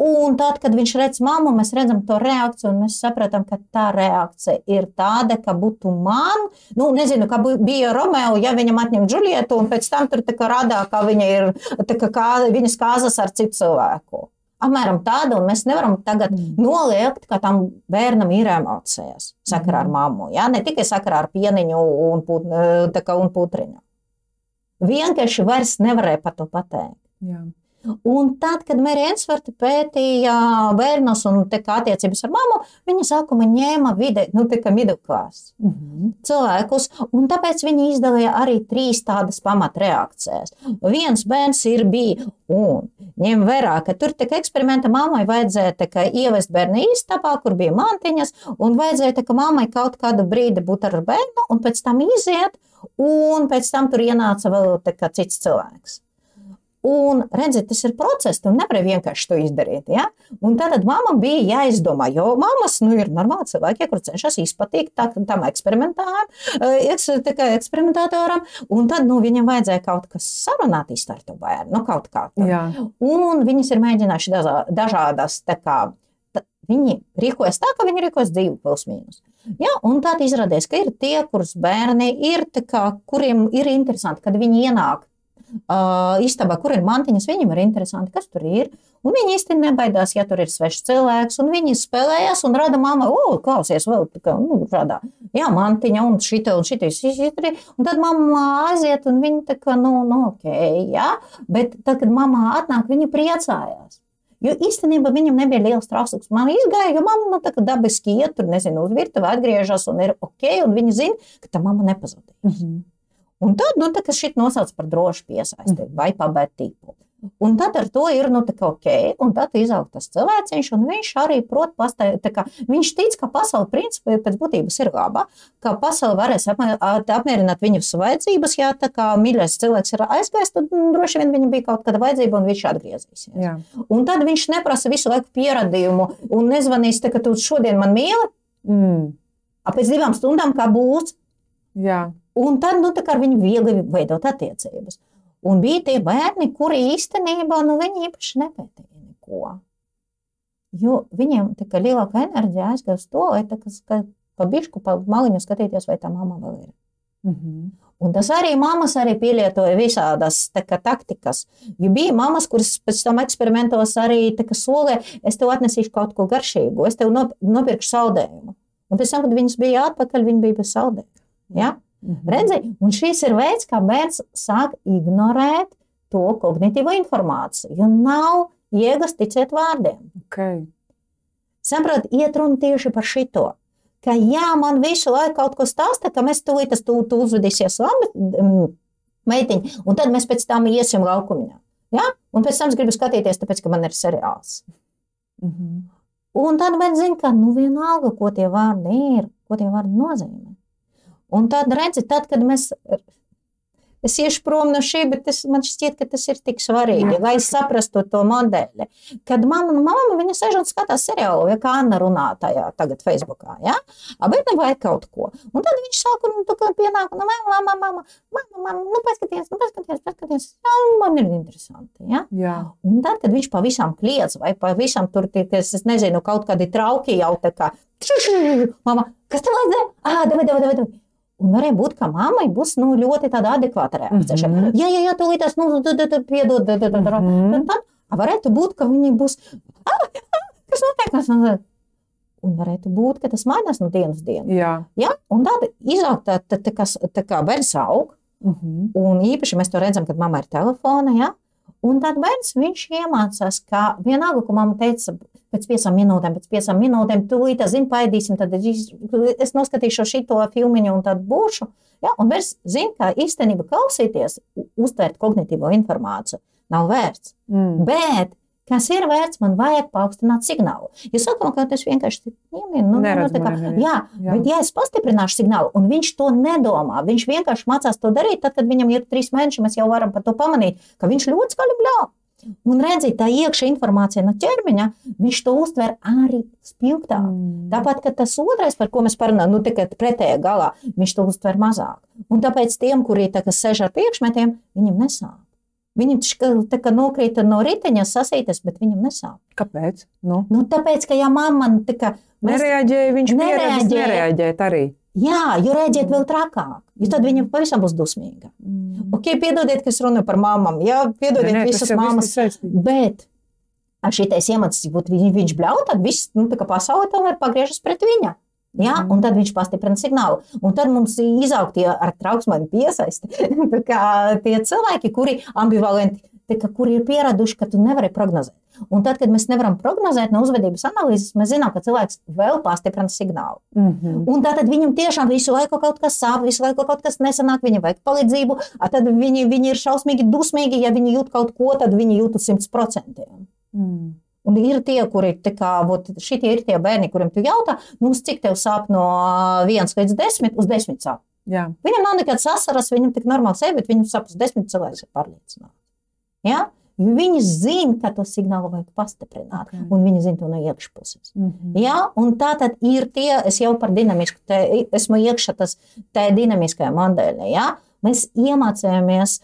C: Un tad, kad viņš redz mammu, mēs redzam to reakciju, un mēs saprotam, ka tā reakcija ir tāda, ka būtu man, nu, nezinu, kā bija Romeo, ja viņam atņem Džulietu, un pēc tam tur tā kā radā, kā viņa ir, tā kā, kā viņas kāzas ar citu cilvēku. Apmēram tāda, un mēs nevaram tagad noliegt, ka tam bērnam ir emocijas sakarā ar mammu. Ja? Ne tikai sakarā ar pieniņu un, put, kā un putriņu. Vienkārši vairs nevarēja par to pateikt.
B: Jā.
C: Un tad, kad Mērija Ensvarta pētīja bērnus un attiecības ar mammu, viņa sākumā ņēma vide, nu, kā midlklās
B: Mhm.
C: cilvēkus, un tāpēc viņi izdalīja arī trīs tādas pamatreakcijas. Viens bērns ir bijis, un ņem vērā, ka tur tika eksperimenta mammai vajadzēja ievest bērnu istabā, kur bija mantiņas, un vajadzēja kā mammai kaut kādu brīdi būt ar bērnu, un pēc tam iziet, un pēc tam tur ienāca vēl cits cilvēks. Un, redziet, tas ir process, tu nevari vienkārši to izdarīt. Ja? Un tad mamma bija jāizdomā, jo mammas nu, ir normāli cilvēki, kur cenšas izpatikt tā, tam eh, eks- tā kā eksperimentatoram, un tad nu, viņam vajadzēja kaut kas sarunāt ar to bērnu, nu, kaut kā. tā.
B: Jā.
C: Un viņas ir mēģinājuši dažā- dažādas, tā kā, ta, viņi rīkojas tā, ka viņi rīkojas dzīvi plus mīnus. Ja, un tad izrādās, ka ir tie, kurus bērni ir, tā kā, kuriem ir interesanti, kad viņi ienāk uh, istabā, kur ir mantiņas, viņiem ir interesanti, kas tur ir. Un viņi īsti nebaidās, ja tur ir svešs cilvēks, un viņi spēlējas un rada mammai, o, klausies, vēl kā, nu, rada, jā, mantiņa, un šita, un šita, šita, un tad mamma aiziet, un viņi tā kā, nu, nu, ok, jā, bet tad, kad mamma atnāk, viņa priecājās. Jo īstenībā viņam nebija liels trauksmes. Man izgāja, jo mamma nu, tā kā dabiski iet tur, nezinu, uz virtuvi, atgriežas un ir ok, un viņa zina, ka tā mamma nepazudīs.
B: Mhm.
C: Un tad, nu, tā šit nosauc par drošu piesaisti vai pabēt tipu. Un tad ar to ir, nu, ok, un tad izaug tas cilvēciņš, un viņš arī prot pastāv, tā kā viņš tic, ka pasaule principā pēc būtības ir laba, ka pasaule varēs apmierināt viņas vajadzības, ja tā kā mīļais cilvēks ir aizgājis, tad mm, droši vien viņam bija kaut kāda vajadzība, un viņš atgriezīsies.
B: Jā.
C: Un tad viņš neprasa visu laiku pierādījumu, un nezvanīs, tā, ka tu šodien man mīli,
B: Mm.
C: pēc divām stundām kā būs,
B: Jā.
C: Un tad nu, ar viņu viegli veidot attiecības. Un bija tie bērni, kuri īstenībā nu, īpaši nepētīja neko. Jo viņiem tā kā lielāka enerģija aizgāja uz to, lai tā kā ska- pa maliņu skatīties, vai tā mamma vēl ir.
B: Mhm.
C: Un tas arī mammas arī pielietoja visādas kā, taktikas. Jo bija mammas, kuras pēc tam eksperimentos arī solīja, es tev atnesīšu kaut ko garšīgu, es tev nop- nopirkšu saldējumu. Un pēc tam, kad viņas bija atpakaļ, viņi bija bez saldējuma. Ja? Redzi, un šis ir veids, kā bērns sāk ignorēt to kognitīvo informāciju. Jo nav jēgas ticēt vārdiem.
B: Okay.
C: Saprotiet, iet runa tieši par šito. Ka, jā, man visu laiku kaut ko stāsta, ka mēs tūlīt tas tu, tu uzvedīsies labi, mm, meitiņa, un tad mēs pēc tam iesim laukumiņā. Ja? Un pēc tam es gribu skatīties, tāpēc, ka man ir seriāls.
B: Mhm.
C: Un tad man zina, ka nu vienalga, ko tie vārdi ir, ko tie vārdi nozīmē. Un tad redzi, tad, kad mēs. Es iešu prom no šī, bet es, man šķiet, ka tas ir tik svarīgi, lai es saprastu to modeli. Kad mamma, nu, mamma viņa sēž un skatās seriālu, ja kā Anna runā tajā tagad Facebookā, ja? Bet nevajag kaut ko. Un tad viņš sāk, un tu pienāk, nu, mamma, mamma, mamma, mamma, mamma, nu, paskaties, nu, paskaties, paskaties, jā, man ir interesanti, ja?
B: Jā.
C: Un tad, kad viņš pavisam kliedz, vai pavisam tur tie, es nezinu, kaut kādi trauki jau tā kā, mama, kas tev vajadzēja? Ah, davai, davai, davai, davai. Un varēja būt, ka mammai būs nu, ļoti tāda adekvāta reakcija. Mm. -hmm. Jā, jā, jā, tūlīt tas, nu, tad, tad, piedod, tad, tad, tad, varētu būt, ka viņi būs, ah, ah, kas notiek, kas notiek. Un varētu būt, ka tas mainās no dienas uz dienu.
A: Jā.
C: Ja? Un tad izaug tā, tā, tā, tā kā bērns aug,
A: Mhm.
C: un īpaši mēs to redzam, kad mamma ir telefona. Ja? Un tad bērns viņš iemācās, ka vienalga, ko mamma teica, pēc piecām minūtēm, pēc piecām minūtēm, tūlīt zinu, paēdīsim, tad es noskatīšu šo filmu un tad būšu. Ja? Un bērns zina, ka īstenībā klausīties, u- uztvert kognitīvo informāciju nav vērts.
A: Mm.
C: Bet, kas ir vērts, man vajag paaugstināt signālu. Ja sakām, ka tas vienkārši ir nu,
A: Neredz
C: tā kā, jā,
A: Jā.
C: bet ja es pastiprināšu signālu, un viņš to nedomā, viņš vienkārši mācās to darīt, tad, kad viņam ir trīs mēneši, mēs jau varam par to pamanīt, ka viņš ļoti skaļi bļauj. Un redziet, tā iekšā informācija no ķermeņa, viņš to uztver arī spilgtāk.
A: Mm.
C: Tāpat, ka tas otrais, par ko mēs parunājam, nu, tikai pretējā galā, viņš to uztver mazāk. Un tāpēc tiem, kuri tā kā sēž ar priekšmetiem, viņam nesāp. Viņi taču tā kā nokrita no riteņa, sasītas, bet viņam nesāp.
A: Kāpēc? Nu.
C: Nu, tāpēc, ka ja mamma nu, tā kā.
A: Nereaģēja, viņš
C: Nereaģēja.
A: nereaģēt arī.
C: Jā, jo rēģēt vēl trakāk, jo tad viņa pavisam būs dusmīga.
A: Mm.
C: Ok, piedodiet, ka es runāju par māmām. Jā, piedodiet, visas
A: viss
C: māmas.
A: ir saistīts.
C: Bet šitais iemesls, ja viņ, viņš bļauj, tad viss, nu, pasaule tomēr pagriežas pret viņa. Ja?
A: Mhm.
C: Un tad viņš pastiprina signālu. Un tad mums izaug tie ar trauksmēm piesaisti. Tie cilvēki, kuri ambivalenti, kā, kuri ir pieraduši, ka tu nevari prognozēt. Un tad, kad mēs nevaram prognozēt no uzvedības analīzes, mēs zinām, ka cilvēks vēl pastiprina signālu.
A: Mhm.
C: Un tad viņam tiešām visu laiku kaut kas sāp, visu laiku kaut kas nesanāk, viņam vajag palīdzību. Tad viņi, viņi ir šausmīgi dusmīgi. Ja viņi jūt kaut ko, tad viņi jūt uz simt procentiem.
A: Mm.
C: Un ir tie, kuri kā, vot, šitie ir tie bērni, kuriem tu jautā, nu, cik tev sāp no 1 līdz 10, uz 10 sāp.
A: Jā.
C: Viņam nav nekādas asaras, viņam tik normāli sevi, bet viņam sāp uz 10 cilvēks ir pārliecināts. Ja? Viņi zina, ka to signālu vajag pastiprināt,
A: Ok.
C: un viņi zina to no iekšpuses.
A: Mhm.
C: Ja? Un tā tad ir tie, es jau par dinamisku, te, esmu iekšā tas tā dinamiskajā modeļā. Ja? Mēs iemācījāmies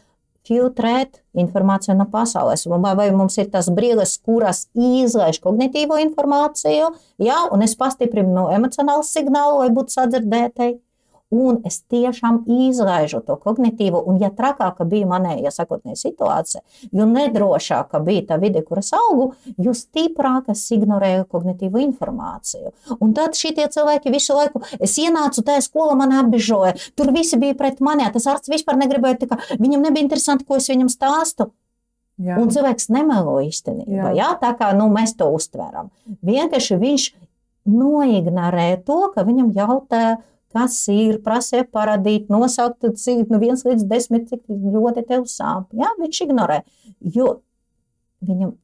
C: filtrēt informāciju no pasaules. Vai, vai mums ir tas brīlis, kuras izlaiž kognitīvo informāciju, ja? un es pastiprinu no emocionālu signālu, lai būtu sadzirdētai. Un es tiešām izlaižu to kognitīvo, un, ja trakāka bija manējā sakotnē situācija, jo nedrošāka bija tā vide, kuras augu, jo stiprāk es ignorēju kognitīvu informāciju. Un tad šie cilvēki visu laiku, es ienācu tajā skolā, man apbežoja, tur visi bija pret mani, tas ārsts vispār negribēja, tā kā, viņam nebija interesanti, ko es viņam stāstu.
A: Jā.
C: Un cilvēks nemelo īstenībā.
A: Jā.
C: Jā. Tā kā nu, mēs to uztveram. Vienkārši viņš noignorē to, ka viņam jautā, kas ir, prasīja parādīt, nosaukt, cik no 1 līdz 10, cik ļoti tev sāp. Jā, viņš ignorē. Jo viņam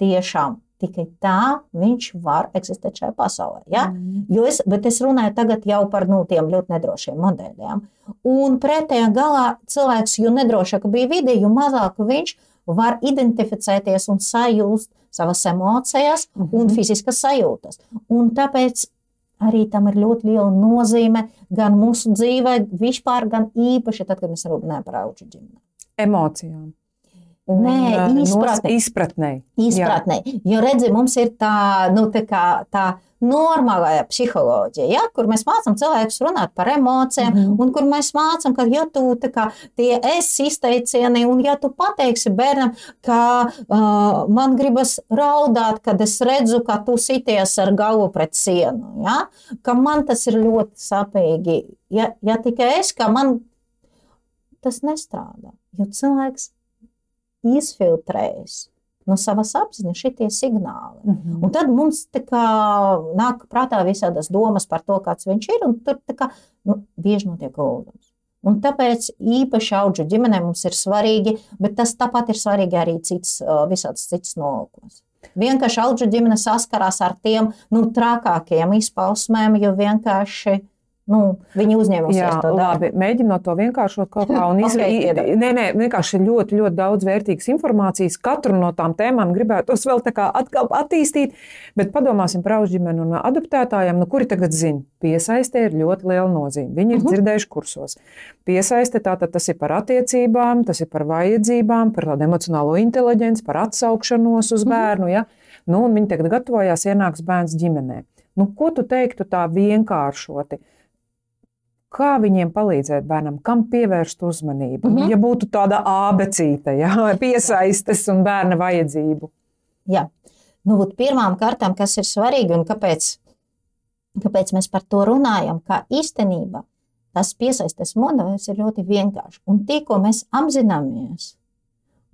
C: tiešām tikai tā viņš var eksistēt šajā pasaulē. Ja?
A: Mhm.
C: Jo es, bet es runāju tagad jau par nu, tiem ļoti nedrošiem modeļiem. Un pretējā galā cilvēks, jo nedrošāka bija vide, jo mazāk viņš var identificēties un sajust savas emocijas un
A: Mhm.
C: fiziskas sajūtas. Un tāpēc arī tam ir ļoti liela nozīme gan mūsu dzīvē, vispār, gan īpaši tad, kad mēs runājam par augu ģimeni.
A: Emocijām.
C: Nē, izpratnei.
A: izpratnei.
C: Izpratnē, jo redzi, mums ir tā, nu, tā, kā, tā normālā psiholoģija, ja, kur mēs mācām cilvēkus runāt par emocijām,
A: Mhm.
C: un kur mēs mācām, ka, ja tu kā, tie es izteicieni, un ja tu pateiksi bērnam, ka uh, man gribas raudāt, kad es redzu, ka tu sities ar galvu pret sienu, ja, ka man tas ir ļoti sapīgi. Ja, ja tikai es, ka man tas nestrādā, jo cilvēks izfiltrējas no savas apziņas šitie signāli.
A: Mhm.
C: Un tad mums kā, nāk prātā visādas domas par to, kāds viņš ir, un tur kā, nu, bieži notiek guldas. Un tāpēc īpaši augu ģimenē mums ir svarīgi, bet tas tāpat ir svarīgi arī cits, ā, visādas citas nolūkos. Vienkārši augu ģimene saskarās ar tiem nu, trakākajiem izpausmēm, jo vienkārši nu, viņi uzņēmusies
A: Jā,
C: to darbu.
A: Mēģinot to vienkāršot kaut kā un izdarīt. Nē, nē, vienkārši ir ļoti, ļoti daudz vērtīgas informācijas. Katru no tām tēmām gribētos vēl tā kā atkal attīstīt, bet padomāsim par auģimeni un adoptētājiem, nu, kuri tagad zina. Piesaiste ir ļoti liela nozīme. Viņi ir
C: Mhm.
A: dzirdējuši kursos. Piesaiste tātad tas ir par attiecībām, tas ir par vajadzībām, par tādu emocionālo inteliģenci, par atsaukšanos uz
C: Mhm.
A: bērnu. Ja? Nu, un viņi tagad gatavojās, ienāks bērns ģimenē. Nu, ko tu teiktu tā vienkāršoti? Kā viņiem palīdzēt bērnam, kam pievērst uzmanību?
C: Mhm.
A: Ja būtu tāda abecīte, ja? piesaistes un bērna vajadzību.
C: Jā, nu, pirmām kārtām, kas ir svarīgi un kāpēc kāpēc mēs par to runājam, kā īstenība. Tas piesaistes modelis ir ļoti vienkāršs. Un tikko mēs apzināmies,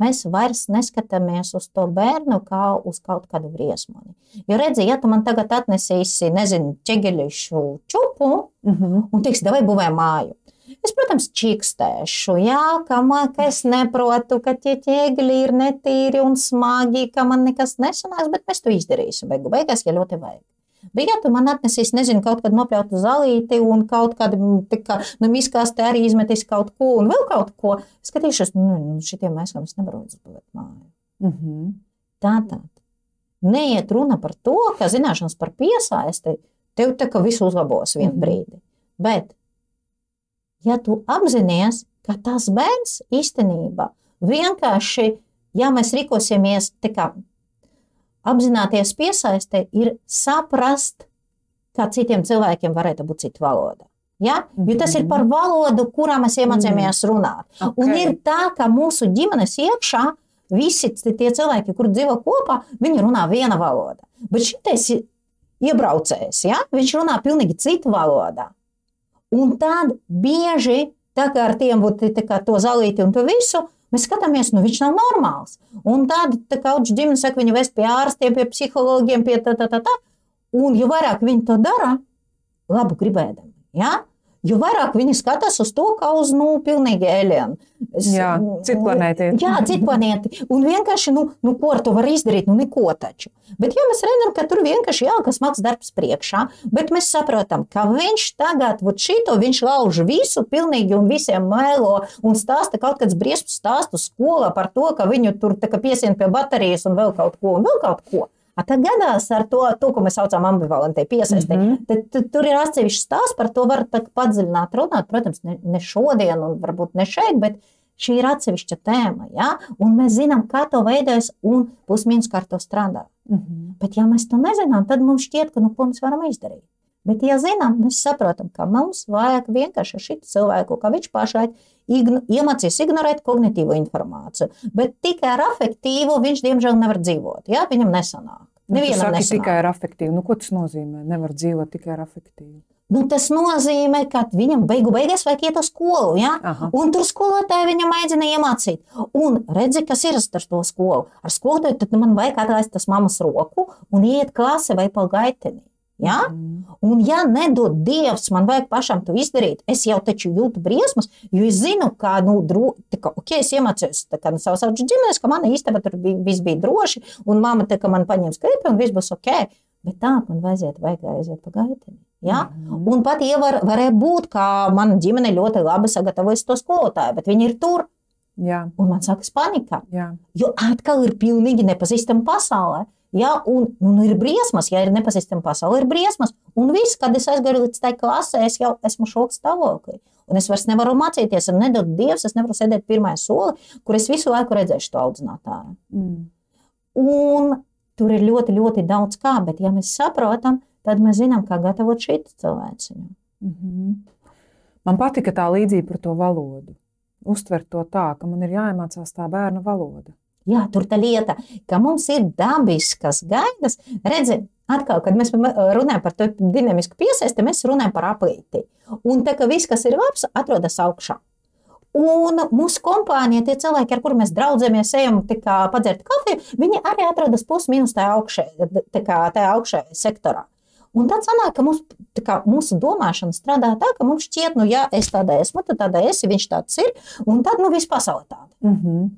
C: mēs vairs neskatāmies uz to bērnu kā uz kaut kādu briesmoni. Jo redzi, ja tu man tagad atnesīsi, nezinu, ķegeļišu čupu
B: Mm -hmm.
C: un teiks, vai būvē māju. Es, protams, čikstēšu, jā, ka, man, ka es neprotu, ka tie ķēgļi ir netīri un smagi, ka man nekas nesanāks, bet mēs to izdarīsim. Beigu beigās, ja ļoti vajag. Bet, ja tu man atnesīsi, nezinu, kaut kādu nopļautu zālīti un kaut kādu, kā, nu, miskāstē arī izmetīs kaut ko un vēl kaut ko, skatīšos, nu, nu šitiem mēskam es nevaru uzbūvēt māju.
B: Mm -hmm.
C: Tātad neiet runa par to, ka zināšanas par piesaisti tev tā kā visu uzlabos vienu
B: Mhm.
C: brīdi. Bet, ja tu apzinājies, ka tas bērns īstenībā vienkārši, ja mēs rīkosimies tā kā apzināties piesaistē, ir saprast, kā citiem cilvēkiem varētu būt cita valoda. Ja? Jo tas ir par valodu, kurā mēs iemācījāmies runāt. Un
B: Okay.
C: ir tā, ka mūsu ģimenes iekšā visi tie cilvēki, kur dzīvo kopā, viņi runā viena valoda. Bet šis iebraucējs, ja? viņš runā pilnīgi citu valodā. Un tad bieži, tā kā ar tiem būtu to zalīti un to visu, mēs skatāmies, nu viņš nav normāls. Un tad, tā auģis ģimene saka, viņi vest pie ārstiem, pie psihologiem, pie tā, tā, tā, tā. Un jo vairāk viņi to dara, labu gribēdami. Ja? Jo vairāk viņi skatās uz to, kā uz nu, pilnīgi alienu. Es-
B: Jā, citu planēti.
C: Jā, citu planēti. Un vienkārši, nu, nu, ko ar to var izdarīt? Nu, neko taču. Bet, ja mēs redzam, ka tur vienkārši jā, kas smags darbs priekšā, bet mēs saprotam, ka viņš tagad, vot šito, viņš lauž visu pilnīgi un visiem mēlo un stāsta kaut kāds briesmu stāstu skolā par to, ka viņu tur piesien pie baterijas un vēl kaut ko, un vēl kaut ko. Tad gadās ar to, to ko mēs saucam ambivalentai piesaistē. Mm. -hmm. tad, tad tur ir atsevišķs stāsts par to, var padziļināt, runāt. Protams, ne, ne šodien, un varbūt ne šeit, bet šī ir atsevišķa tēma. Ja? Un mēs zinām, kā to veidojas un pusmīnus kā ar to strādā.
B: Mhm.
C: Bet, ja mēs to nezinām, tad mums šķiet, ka nu, ko mēs varam izdarīt. Bet, ja zinām, mēs saprotam, ka mums vajag vienkārši šitu cilvēku, kā viņš pašai igno, iemācīs ignorēt kognitīvo informāciju. Bet tikai ar afektīvu viņš, diemžēl, nevar dzīvot. Jā, viņam nesanāk.
B: Nu,
C: Nevienam
B: saki
C: nesanāk.
B: tikai ar afektīvu. Nu, ko tas nozīmē? Nevar dzīvot tikai ar afektīvu.
C: Nu, tas nozīmē, ka viņam beigu beigās vajag iet uz skolu. Ja?
B: Aha.
C: Un tur skolotāji viņam mēģina iemācīt. Un redzi, kas ir ar to skolu. Ar skolotāju man vajag atlaist tas mammas roku un iet klasē vai pa gaiteni. Ja?
B: Mhm.
C: Un, ja nedod Dievs, man vajag pašam to izdarīt, es jau taču jūtu briesmas, jo es zinu, ka, nu, dro, kā, okay, es iemācījos no savas audzes ģimenes, ka mana istaba tur bija, viss bija droši, un mamma tā, ka man paņems klipi un viss būs ok. Bet tā man vajadzētu, vajag aiziet pa gaiteni. Ja?
B: Mhm.
C: Un pat ja var, varēja būt, ka mana ģimene ļoti labi sagatavojas to skolotāju, bet viņi ir tur,
B: Jā,
C: un man sākas panika.
B: jā.
C: Jo atkal ir pilnīgi nepazīstama pasaule. Ja, un, un ir briesmas, ja ir nepazīstama pasaule, ir briesmas. Un viss, kad es aizgāju līdz tai klasē, es jau esmu šoka stāvoklī. Un es vairs nevaru mācīties, un nedod Dievs, es nevaru sēdēt pirmā soli, kur es visu laiku redzēšu to audzinātāju.
B: Mm.
C: Un tur ir ļoti, ļoti daudz kā, bet ja mēs saprotam, tad mēs zinām, kā gatavot šī cilvēciņu.
B: Mhm. Man patika tā līdzība par to valodu. Uztvert to tā, ka man ir jāiemācās tā bērna valoda.
C: Jā, tur tā lieta, ka mums ir dabiskas gaidas. Redziet, atkal, kad mēs runājam par to dinamisku piesaisti, mēs runājam par aplīti. Un tā kā viss, kas ir labs, atrodas augšā. Un mūsu kompānija, tie cilvēki, ar kuriem mēs draudzamies, ejam padzert kafiju, viņi arī atrodas plus-minus tajā augšējā, tajā augšējā sektorā. Un tad sanāk, ka mums, kā, mūsu domāšana strādā tā, ka mums šķiet, nu, ja es tāda esmu, tad tāda esi, viņš tāds ir, un tad, nu, viss pasaule tāda.
B: Mm -hmm.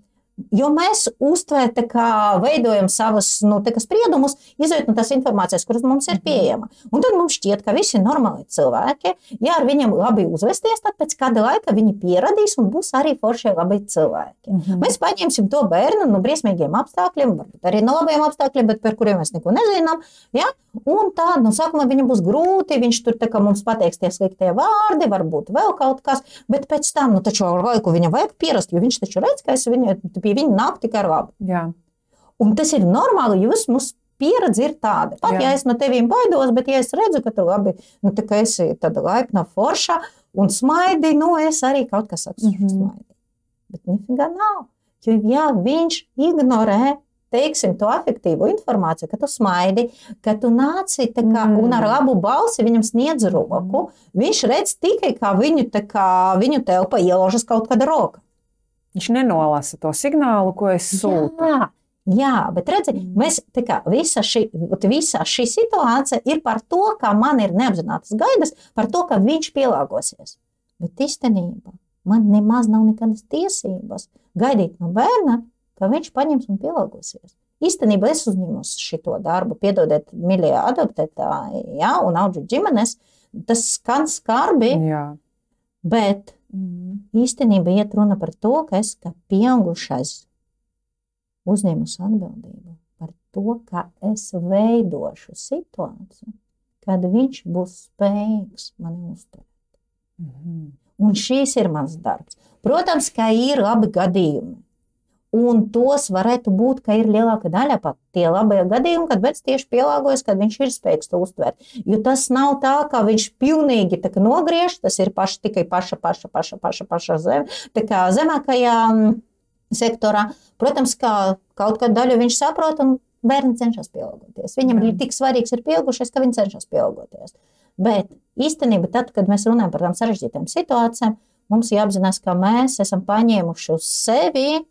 C: Jo mēs uztveram, kā veidojam savus nu, spriedumus, izējot no tās informācijas, kuras mums ir pieejama. Un tad mums šķiet, ka visi normāli cilvēki. Ja ar viņiem labi uzvesties, tad pēc kāda laika viņi pieradīs un būs arī forši labi cilvēki.
B: Mm -hmm.
C: Mēs paņemsim to bērnu no briesmīgiem apstākļiem, varbūt arī no labiem apstākļiem, bet par kuriem mēs neko nezinām. Ja? Un tā, nu, sākumā viņam būs grūti, viņš tur kā mums pateiks tie sliktie vārdi, varbūt vēl kaut kas, bet pēc tam, nu, taču ar laiku viņam vajag pierast, jo viņš taču redz, ka es viņu, pie viņa nāk tikai ar labu.
B: Jā.
C: Un tas ir normāli, jo mūsu pieredze ir tāda. Pat
B: Jā.
C: ja es no tevīm baidos, bet ja es redzu, ka tu labi, nu, tā kā esi tāda laipna forša un smaidi, nu, es arī kaut kas saku,
B: Mhm.
C: smaidi. Bet nifigā nav. Jo, ja viņš ignorē teiksim, to efektīvo informāciju, ka tu smaidi, ka tu nāci kā,
B: Mm.
C: un ar labu balsi viņam sniedz roku. Viņš redz tikai, kā viņu, kā viņu telpa ielaužas kaut kāda roka.
B: Viņš nenolasa to signālu, ko es sūtu.
C: Jā, jā, bet redzi, mēs tā kā visa šī, visa šī situācija ir par to, ka man ir neapzinātas gaidas, par to, ka viņš pielāgosies. Bet īstenībā man nemaz nav nekādas tiesības gaidīt no bērna, ka viņš paņems un pielāgosies. Īstenībā es uzņemos šo darbu, piedodiet, mīļie adoptētāji, ja, un augu ģimenes. Tas skan skarbi,
B: Jā.
C: bet
B: Mm.
C: Īstenībā iet runa par to, ka es kā pieaugušais uzņēmus atbildību par to, ka es veidošu situāciju, kad viņš būs spējīgs mani uztvert.
B: Mhm.
C: Un šīs ir mans darbs. Protams, ka ir abi gadījumi. Un tos varētu būt, ka ir lielāka daļa pat tie labie gadījumi, kad bērns tieši pielāgojas, kad viņš ir spējīgs to uztvert. Jo tas nav tā, ka viņš pilnīgi nogriež, tas ir paši, tikai paša, paša, paša, paša, paša zem, zemākajā sektorā. Protams, ka kaut kādu daļu viņš saprot, un bērni cenšas pielāgoties. Viņam ir tik svarīgs ir pieaugušais, ka viņi cenšas pielāgoties. Bet īstenībā, tad, kad mēs runājam par tām sarežģītām situācijām, mums jāapzinās, ka mēs esam paņēmuši uz sevi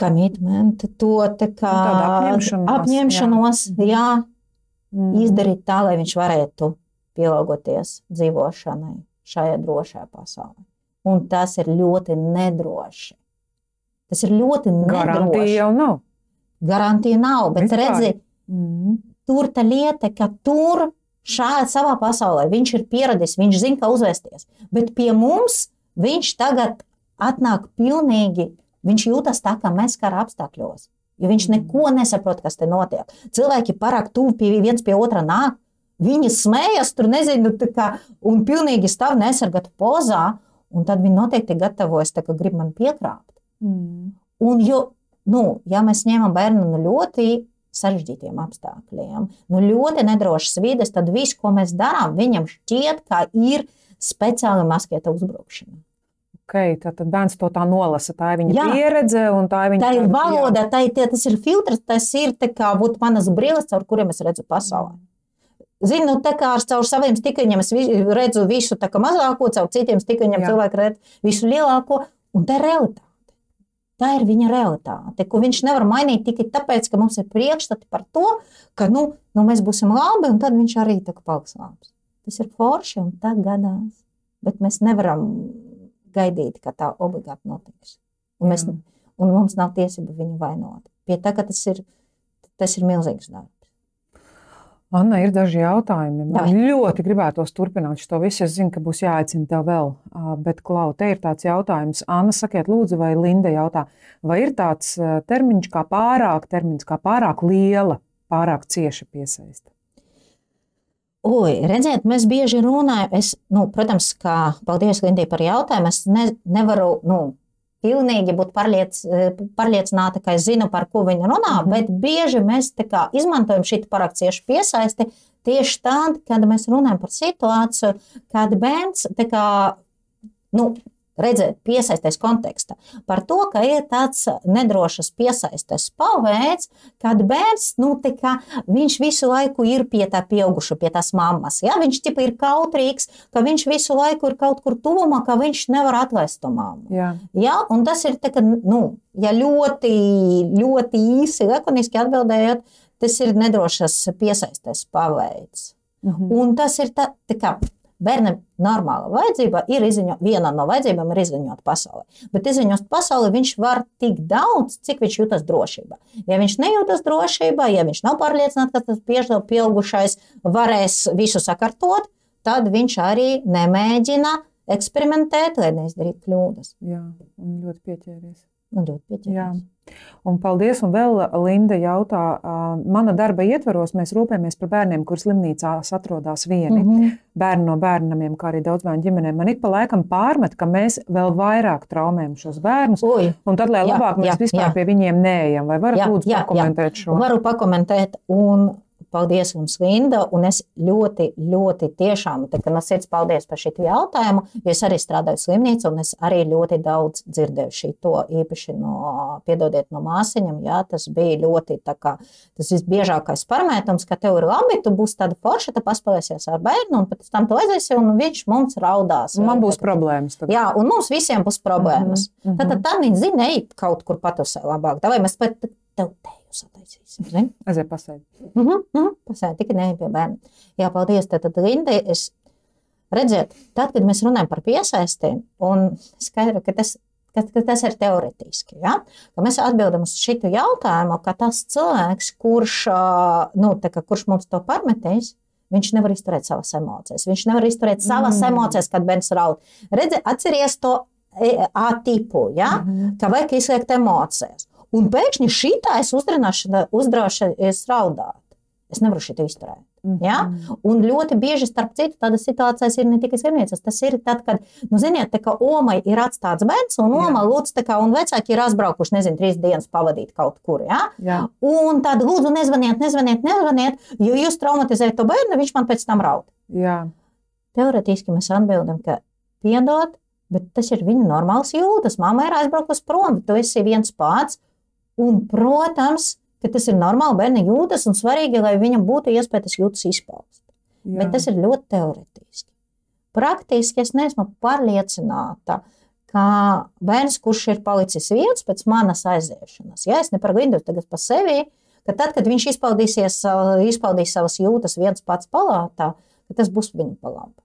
C: commitment, to kā
B: Nu, apņemšanos,
C: apņemšanos
B: jā.
C: jā,
B: Mm.
C: izdarīt tā, lai viņš varētu pielāgoties dzīvošanai šajā drošajā pasaulē. Un tas ir ļoti nedroši. Tas ir ļoti
B: Garantija
C: nedroši.
B: jau nav.
C: Garantija nav, bet
B: Vispār.
C: redzi,
B: Mm.
C: tur tā lieta, ka tur šādā savā pasaulē viņš ir pieradis, viņš zina, kā uzvesties. Bet pie mums viņš tagad atnāk pilnīgi, viņš jūtas tā, kā mēs kara apstākļos. Jo viņš neko nesaprot, kas te notiek. Cilvēki pārāk tuvu pie viens pie otra nāk. Viņi smējas, tur nezinu, kā, un pilnīgi stāv nesargāta pozā, un tad viņi noteikti gatavojas, tā kā grib man piekrāpt.
B: Mm.
C: Un, jo, nu, ja mēs ņemam bērnu no ļoti sarežģītiem apstākļiem, no ļoti nedrošas vides, tad viss, ko mēs darām, viņam šķiet, ka ir speciāli maskēta uzbrukšana.
B: Okay, tad bērns to tā nolasa. Tā ir viņa
C: Jā.
B: pieredze, un tā ir viņa
C: Tā ir valoda, tā ir, tie, tas ir filtrs, tas ir tā kā būt manas brilles, caur kuriem es redzu pasauli. Zinu, nu, tā kā ar caur saviem stiklaņiem es redzu visu tā kā mazāko, caur citiem stiklaņiem
B: Jā.
C: cilvēki redz visu lielāko, un tā ir realitāte. Tā ir viņa realitāte, ko viņš nevar mainīt tikai tāpēc, ka mums ir priekšstati par to, ka nu, nu, mēs būsim labi, un tad viņš arī paliks labs. Tas ir forši, un tā gadās. Bet mēs nevaram gaidīt, ka tā obligāti notiks. Un, mēs,
B: Jā.
C: un mums nav tiesība viņu vainot. Pie tā, ka tas ir, tas ir milzīgs darbs.
B: Anna, ir daži jautājumi. Man
C: Davai.
B: ļoti gribētos turpināt šo visu. Es zinu, ka būs jāaicina tev vēl. Bet, Klau, te ir tāds jautājums. Anna, sakiet, lūdzu, vai Linda jautā, vai ir tāds termiņš kā pārāk, termins kā pārāk liela, pārāk cieša piesaista?
C: Oi, redziet, mēs bieži runājam, es, nu, protams, kā paldies Lindai par jautājumu, es ne, nevaru, nu, pilnīgi būt pārliec, pārliecināta, ka es zinu, par ko viņa runā, mm. -hmm. bet bieži mēs kā izmantojam šī pārāk cieši piesaisti tieši tad, kad mēs runājam par situāciju, kad bērns kā, nu, redzēt, piesaisties kontekstā. Par to, ka ir tāds nedrošs piesaistes paveids, kad bērns, nu, tā kā viņš visu laiku ir pie tā pieauguša, pie tās mammas. Ja? Viņš tipa ir kautrīgs, ka viņš visu laiku ir kaut kur tuvumā, ka viņš nevar atlaist to mammu.
B: Jā,
C: Ja? Un tas ir tā, ka, nu, ja ļoti, ļoti īsi, lakoniski atbildējot, tas ir nedrošs piesaistes paveids.
B: mhm.
C: Un tas ir tā, tā kā bērnam normāla vajadzība ir izziņot, viena no vajadzībām ir izziņot pasauli. Bet izziņot pasauli viņš var tik daudz, cik viņš jūtas drošībā. Ja viņš nejūtas drošībā, ja viņš nav pārliecināts, ka tas piež- pieaugušais varēs visu sakārtot, tad viņš arī nemēģina eksperimentēt, lai neizdarītu kļūdas.
B: jā, un ļoti pieķēries.
C: Nu, ļoti
B: Jā.
C: pieķerties.
B: Un paldies, un vēl Linda jautā, ā, mana darba ietvaros mēs rūpējamies par bērniem, kurus slimnīcās atrodas vieni.
C: Mm -hmm.
B: bērnu no bērniem, kā arī daudz bērnu ģimenēm. Man ik pa laikam pārmet, ka mēs vēl vairāk traumējam šos bērnus.
C: Ui,
B: Un tad, lai
C: Jā,
B: labāk mēs
C: jā,
B: vispār
C: jā.
B: pie viņiem neejam, vai varat
C: Jā,
B: lūdzu
C: jā, jā.
B: pakomentēt šo?
C: Varu pakomentēt, un paldies jums, Linda. Un es ļoti, ļoti tiešām no sirds paldies par šo jautājumu. Es arī strādāju slimnīcā, un es arī ļoti daudz dzirdēju šo īpaši no, piedodiet, no māsiņām. Jā, tas bija ļoti kā, tas visbiežākais parametrs, ka tev ir labi, tu būsi tāda forša, tu paspēlēsies ar bērnu, un pēc tam tu aiziesi, un viņš mums raudās.
B: Man būs tad, problēmas.
C: Tad. Jā, un mums visiem būs problēmas. Mm -hmm. Tad, tad, tad viņi zina, ej kaut kur patusē labāk. Vai mēs pat tev teju sataisīsim?
B: Aiziet pasēdi.
C: Mm -hmm, mm -hmm, pasēdi, tikai ne pie bērna. Jā, paldies. Tad, tad Linda, es redziet, tad, kad mēs runājam par piesaistiem, un skaidru, ka tas ka, ka tas ir teorētiski. Ja? Ka mēs atbildam uz šo jautājumu, ka tas cilvēks, kurš, nu, kā, kurš mums to parmetīs, viņš nevar izturēt savas emocijas. Viņš nevar izturēt savas mm. emocijas, kad bērns raud. Redzi, atceries to E, A tipu, ja? mm -hmm. ka vajag izslēgt emocijas. Un pēkšņi šī tā uzdraušies raudāt. Es nevaru šo izturēt. Ja? Un ļoti bieži, starp citu, tādas situācijas ir ne tikai slimnīcas. Tas ir tad, kad, nu, ziniet, tā kā omai ir atstāts bērns, un oma lūdz, kā, un vecāki ir aizbraukuši, nezinu, trīs dienas pavadīt kaut kur. Ja? Jā. Un tad lūdzu, nezvaniet, nezvaniet, nezvaniet, jo jūs traumatizējat to bērnu, viņš man pēc tam raud.
B: Jā.
C: Teorētiski mēs atbildam, ka piedod, Bet tas ir viņa normāls jūtas. Māma ir aizbraukusi prom, tu esi viens pats. Un, protams, ka tas ir normāli bērni jūtas un svarīgi, lai viņam būtu iespēja tas jūtas izpaust. Jā. Bet tas ir ļoti teorētiski. Praktiski es neesmu pārliecināta, ka bērns, kurš ir palicis viens pēc manas aiziešanas, ja es ne par Lindu tagad pa sevi, ka tad, kad viņš izpaudīsies, izpaudīs savas jūtas viens pats palātā, tas būs viņa palāta.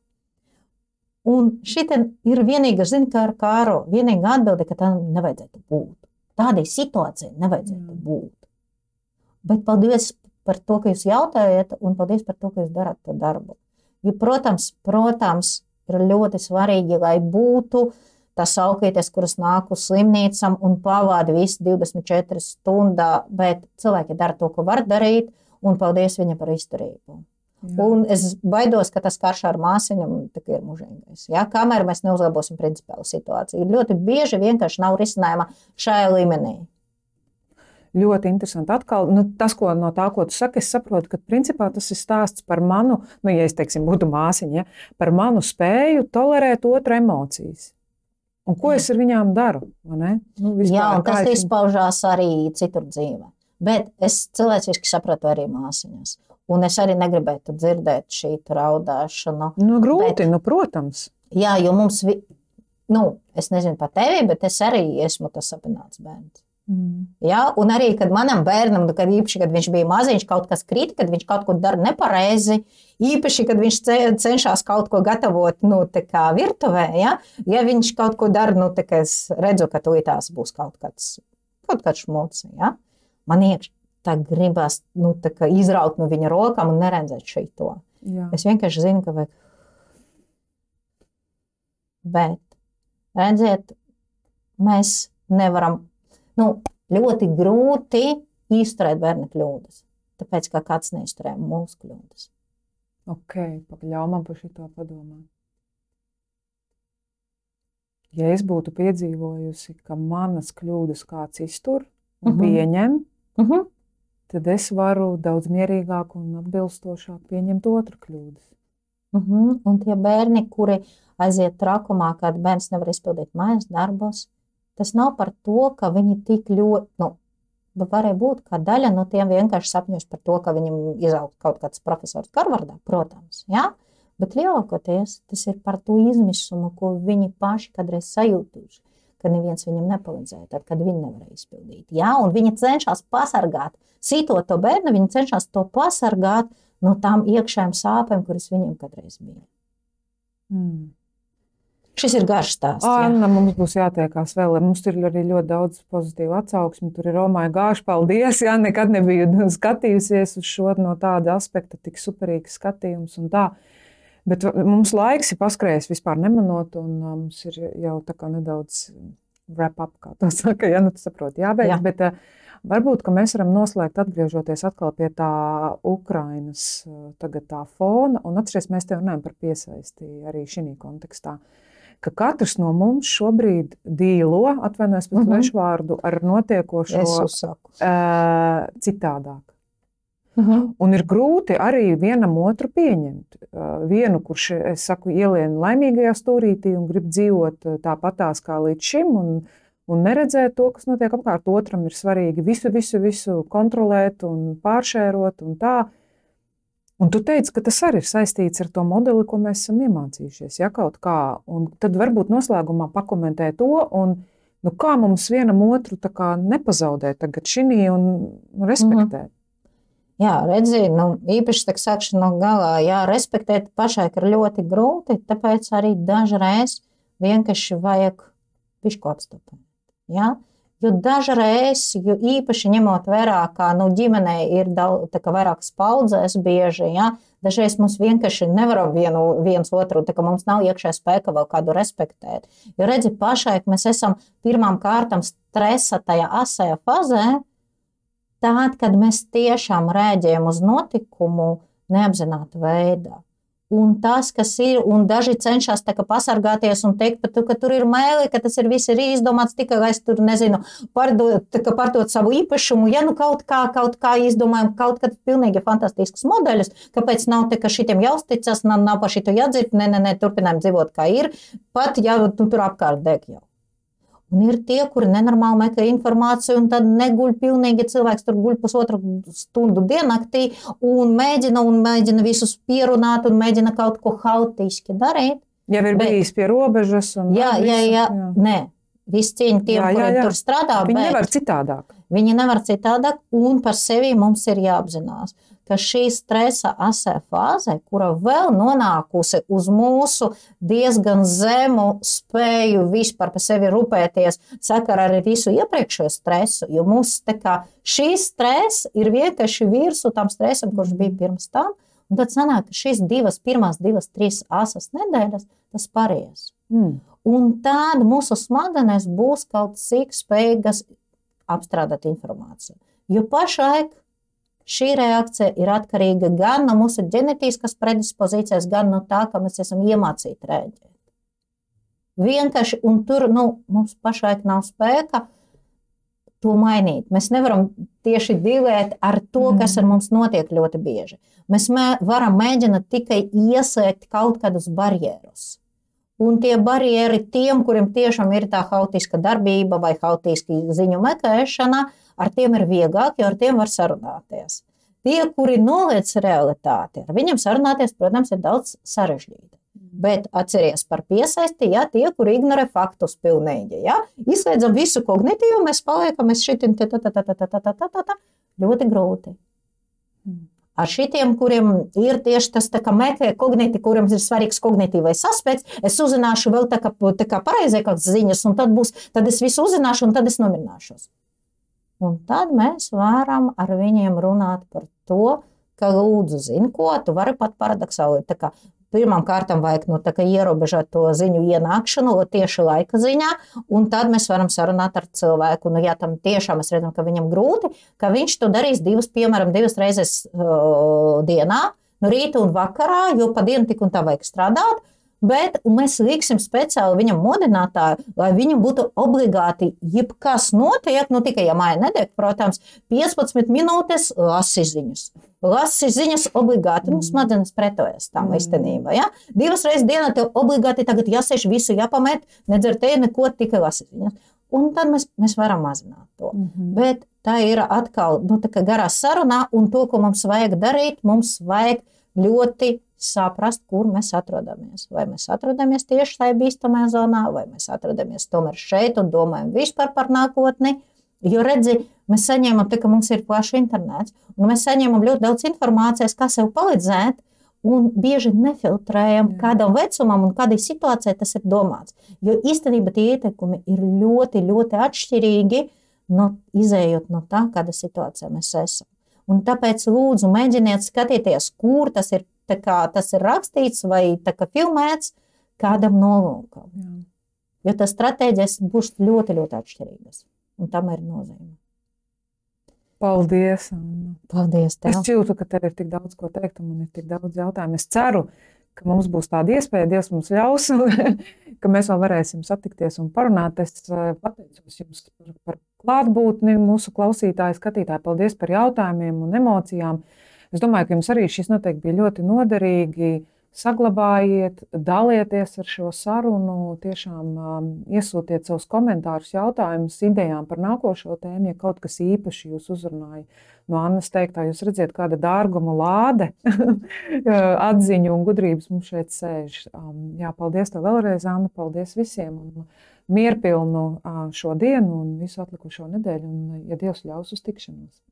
C: Un šī ir vienīgā, zina, kā ar kāro, vienīgā atbilde, ka tam nevajadzētu būt. Tādai situācijai nevajadzētu mm. būt. Bet paldies par to, ka jūs jautājat, un paldies par to, ka jūs darāt to darbu. Jo, protams, protams, ir ļoti svarīgi, lai būtu tas augļietis, kuras nāk uz slimnīcām un pavāda visu 24 stundā, bet cilvēki dara to, ko var darīt, un paldies viņam par izturību. Un es baidos, ka tas karš ar māsiņām ir mūžīgais. Ja? Kamēr mēs neuzlabosim principālu situāciju, ļoti bieži vienkārši nav risinājuma šajā līmenī.
B: Ļoti interesanti. Atkal, nu, tas, ko no tā, ko tu saki, es saprotu, ka principā tas ir stāsts par manu, nu, ja es teiksim, būtu māsiņa, ja, par manu spēju tolerēt otru emocijas. Un ko es ar viņām daru?
C: Nu, vispār, Jā, un tas izpaužās arī citur dzīvē. Bet es cilvēciski saprotu arī māsiņas. Un es arī negribētu dzirdēt šī raudāšanu.
B: Nu, grūti, bet, nu, protams.
C: Jā, jo mums, vi, nu, es nezinu par tevi, bet es arī esmu tas apziņots bērns. Mm. Ja? Un arī, kad manam bērnam, nu, kad īpaši, kad viņš bija maziņš, kaut kas krīt, kad viņš kaut ko dara nepareizi, īpaši, kad viņš cenšas kaut ko gatavot nu, virtuvē, ja? ja viņš kaut ko dara, nu, es redzu, ka tūlītās būs kaut kāds, kaut kāds šmuts. Ja? Man iekšā tā gribas nu, tā izraut no viņa rokām un neredzēt šo. Es vienkārši zinu, ka vajag. Bet, redziet, mēs nevaram, nu, ļoti grūti izturēt bērnu kļūdas. Tāpēc, ka kāds neizturēja mūsu kļūdas.
B: Ok, pagaļāj man par šo padomāt. Ja es būtu piedzīvojusi, ka manas kļūdas kāds iztur un uh mhm. -huh. pieņem, uh mhm. -huh tad es varu daudz mierīgāk un atbilstošāk pieņemt otru kļūdas.
C: Uh mhm. -huh. Un tie bērni, kuri aiziet trakumā, kad bērns nevar izpildīt mājas darbus, tas nav par to, ka viņi tik ļoti, nu, varēja būt kā daļa no tiem vienkārši sapņos par to, ka viņam izaug kaut kāds profesors Karvardā, protams, ja? bet lielākoties tas ir par to izmisumu, ko viņi paši kādreiz sajūtuši ka neviens viņam nepalīdzēja, tad, kad viņi nevarēja izpildīt. Ja? Un viņi cenšas pasargāt, sitot to bērnu, viņi cenšas to pasargāt no tām iekšējām sāpēm, kuras viņam kādreiz bija. Mm. Šis ir garš stāsts.
B: Anna, mums būs jātiekās vēl. Mums ir arī ļoti daudz pozitīvu atsauksmi. Tur ir Romāja gājuši. Paldies! Jā, nekad nebiju skatījusies uz šo no tāda aspekta, tik superīgs skatījums un tā. Uh, Bet mums laiks ir paskrējis vispār nemanot, un mums ir jau tā kā nedaudz wrap up, kā tā saka, ja nu tu saproti, jābeidz. Jā. Bet, Varbūt mēs varam noslēgt, atgriežoties atkal pie tā Ukrainas tā fona. Un atcerieties, mēs te runājam par piesaisti arī šī kontekstā. Ka katrs no mums šobrīd dīlo, atvainojos par mm -hmm. vārdu, ar notiekošo uh, citādāk. Uh -huh. Un ir grūti arī vienam otru pieņemt. Vienu, kurš, es saku, ielienu laimīgajā stūrītī un grib dzīvot tāpatās kā līdz šim, un, un neredzēt to, kas notiek apkārt. Otram ir svarīgi visu, visu, visu kontrolēt un pāršērot un tā. Un tu teici, ka tas arī ir saistīts ar to modeli, ko mēs esam iemācījušies. Ja, kaut kā. Un tad varbūt noslēgumā pakomentē to. Un, nu, kā mums vienam otru nepazaudēt tagad šī un respektēt. Mm -hmm.
C: Jā, redziet, nu, īpaši tā sakšana no galā, jā, respektēt pašai ir ļoti grūti, tāpēc arī dažreiz vienkārši vajag pišķi apstopēt. Ja? Jo dažreiz, jo īpaši ņemot vērā, ka nu, ģimenē ir daudz, vairākas paudzes, bieži, ja? dažreiz mums vienkārši nevaram vienu, viens otru, tā kā mums nav iekšā spēka vēl kādu respektēt. Jo redzi, pašai mēs esam pirmām kārtām stresa tajā asajā fazē, tad, kad mēs tiešām rēģējam uz notikumu neapzināta veidā. Un tas, kas ir, un daži cenšas pasargāties un teikt, tu, ka tur ir mēlī, ka tas ir viss ir izdomāts tikai, lai es tur nezinu, pārdot, pārdot savu īpašumu. Ja nu kaut kā, kaut kā izdomājam, kaut kāds pilnīgi fantastisks modeļus, kāpēc nav te, ka šitiem jāuzticas, nav, nav par šito jādzird, nē, nē, nē, turpinām dzīvot kā ir, pat ja tu tur apkārt deg jau. Un ir tie, kuri nenormāli meklē informāciju, un tad neguļ pilnīgi cilvēks tur guļ pusotru stundu diennaktī un mēģina, un mēģina visus pierunāt un mēģina kaut ko hautiski darīt.
B: Jau ir bet, bijis pie robežas.
C: Jā, jā, jā, jā. Nē, viss cieņa tiem, jā, jā, jā. kur strādā.
B: Viņi nevar citādāk.
C: Viņi nevar citādāk, un par sevi mums ir jāapzinās ka šī stresa asē fāze, kura vēl nonākusi uz mūsu diezgan zemu spēju vispār par sevi rūpēties sakarā ar visu iepriekšējo stresu, jo mums šīs stress ir vienkārši virsū tam stresam, kurš bija pirms tam. Un tad sanāk, ka šīs divas, pirmās divas, trīs asas nedēļas, tas pāries. Mm. Un tad mūsu smadzenes būs kaut cik spējīgas apstrādāt informāciju. Jo pašlaik Šī reakcija ir atkarīga gan no mūsu ģenētiskas predispozīcijas, gan no tā, ka mēs esam iemācīti rēģēt. Vienkārši, un tur nu, mums pašlaik nav spēka to mainīt. Mēs nevaram tieši dilēt ar to, kas ar mm. mums notiek ļoti bieži. Mēs mē, varam mēģināt tikai iesēkt kaut kādus barjerus. Un tie barjeri tiem, kuriem tiešām ir tā haotiska darbība vai haotiska ziņu meklēšana, ar tiem ir vieglāk, jo ar tiem var sarunāties. Tie, kuri noliec realitāti, ar viņiem sarunāties, protams, ir daudz sarežģītāk. Mhm. Bet atcerieties par piesaisti, ja tie, kuri ignorē faktus pilnīgi. Ja? Izslēdzam visu kognitīvu, mēs paliekam pie šitiem ļoti grūti. Mhm. Ar šitiem, kuriem ir tieši tas meklējums, kognitīvi, kuriem ir svarīgs kognitīvais aspekts, es uzzināšu vēl tā kā, tā kā pareizākas ziņas, un tad, būs, tad es visu uzzināšu, un tad es nomirināšos. Un tad mēs varam ar viņiem runāt par to, ka lūdzu, zini, ko tu vari pat paradoxāli. Pirmām kārtām vajag nu, ierobežot to ziņu ienākšanu tieši laika ziņā, un tad mēs varam sarunāt ar cilvēku. Nu, ja tam tiešām mēs redzam, ka viņam grūti, ka viņš to darīs divas, piemēram, divas reizes uh, dienā, no rīta un vakarā, jo pa dienu tik un tā vajag strādāt. Bet mēs liksim speciāli viņam modinātāju, lai viņam būtu obligāti, jebkas notiek, nu tikai ja māja nedeg, protams, 15 minūtes lasi ziņas. Lasi ziņas obligāti, nu, smadzenes pretojas tam mm. īstenībā. Ja? Divas reizes dienā tev obligāti tagad jāsēž visu, jāpamet, nedzer te neko, tikai lasi ziņas. Un tad mēs, mēs varam mazināt to. Mm -hmm. Bet tā ir atkal nu, tā garā sarunā, un to, ko mums vajag darīt, mums vajag ļoti saprast, kur mēs atrodamies. Vai mēs atrodamies tieši tajā bīstamajā zonā, vai mēs atrodamies tomēr šeit un domājam vispār par nākotni. Jo redzi, mēs saņemam, tā, ka mums ir plašs internets, un mēs saņemam ļoti daudz informācijas, kā sev palīdzēt, un bieži nefiltrējam, Jā. kādam vecumam un kādai situācijai tas ir domāts. Jo īstenībā tie ieteikumi ir ļoti, ļoti atšķirīgi, no, izējot no tā, kāda situācijā mēs esam. Un tāpēc lūdzu mēģiniet skatīties, kur tas ir kā tas ir rakstīts vai filmēts kādam nolūkam. Jā. Jo tas stratēģijas būs ļoti, ļoti atšķirīgas. Un tam ir nozīme.
B: Paldies! Anna.
C: Paldies! Tev.
B: Es jūtu, ka tev ir tik daudz ko teikt, un man ir tik daudz jautājumu. Es ceru, ka mums būs tāda iespēja, Dievs mums ļaus, ka mēs vēl varēsim satikties un parunāt. Es eh, pateicos jums par, klātbūtni, mūsu klausītāji, skatītāji. Paldies par jautājumiem un emocijām! Es domāju, ka jums arī šis noteikti bija ļoti noderīgi. Saglabājiet, dalieties ar šo sarunu, tiešām um, iesūtiet savus komentārus, jautājumus, idejām par nākošo tēmu, ja kaut kas īpaši jūs uzrunāja. No Annas teiktā, jūs redzat, kāda dārguma lāde, atziņu un gudrības mums šeit sēž. Um, jā, paldies tev vēlreiz, Anna, paldies visiem! Un mierpilnu uh, šo dienu un visu atlikušo nedēļu, un, ja Dievs ļaus uz tikšanos!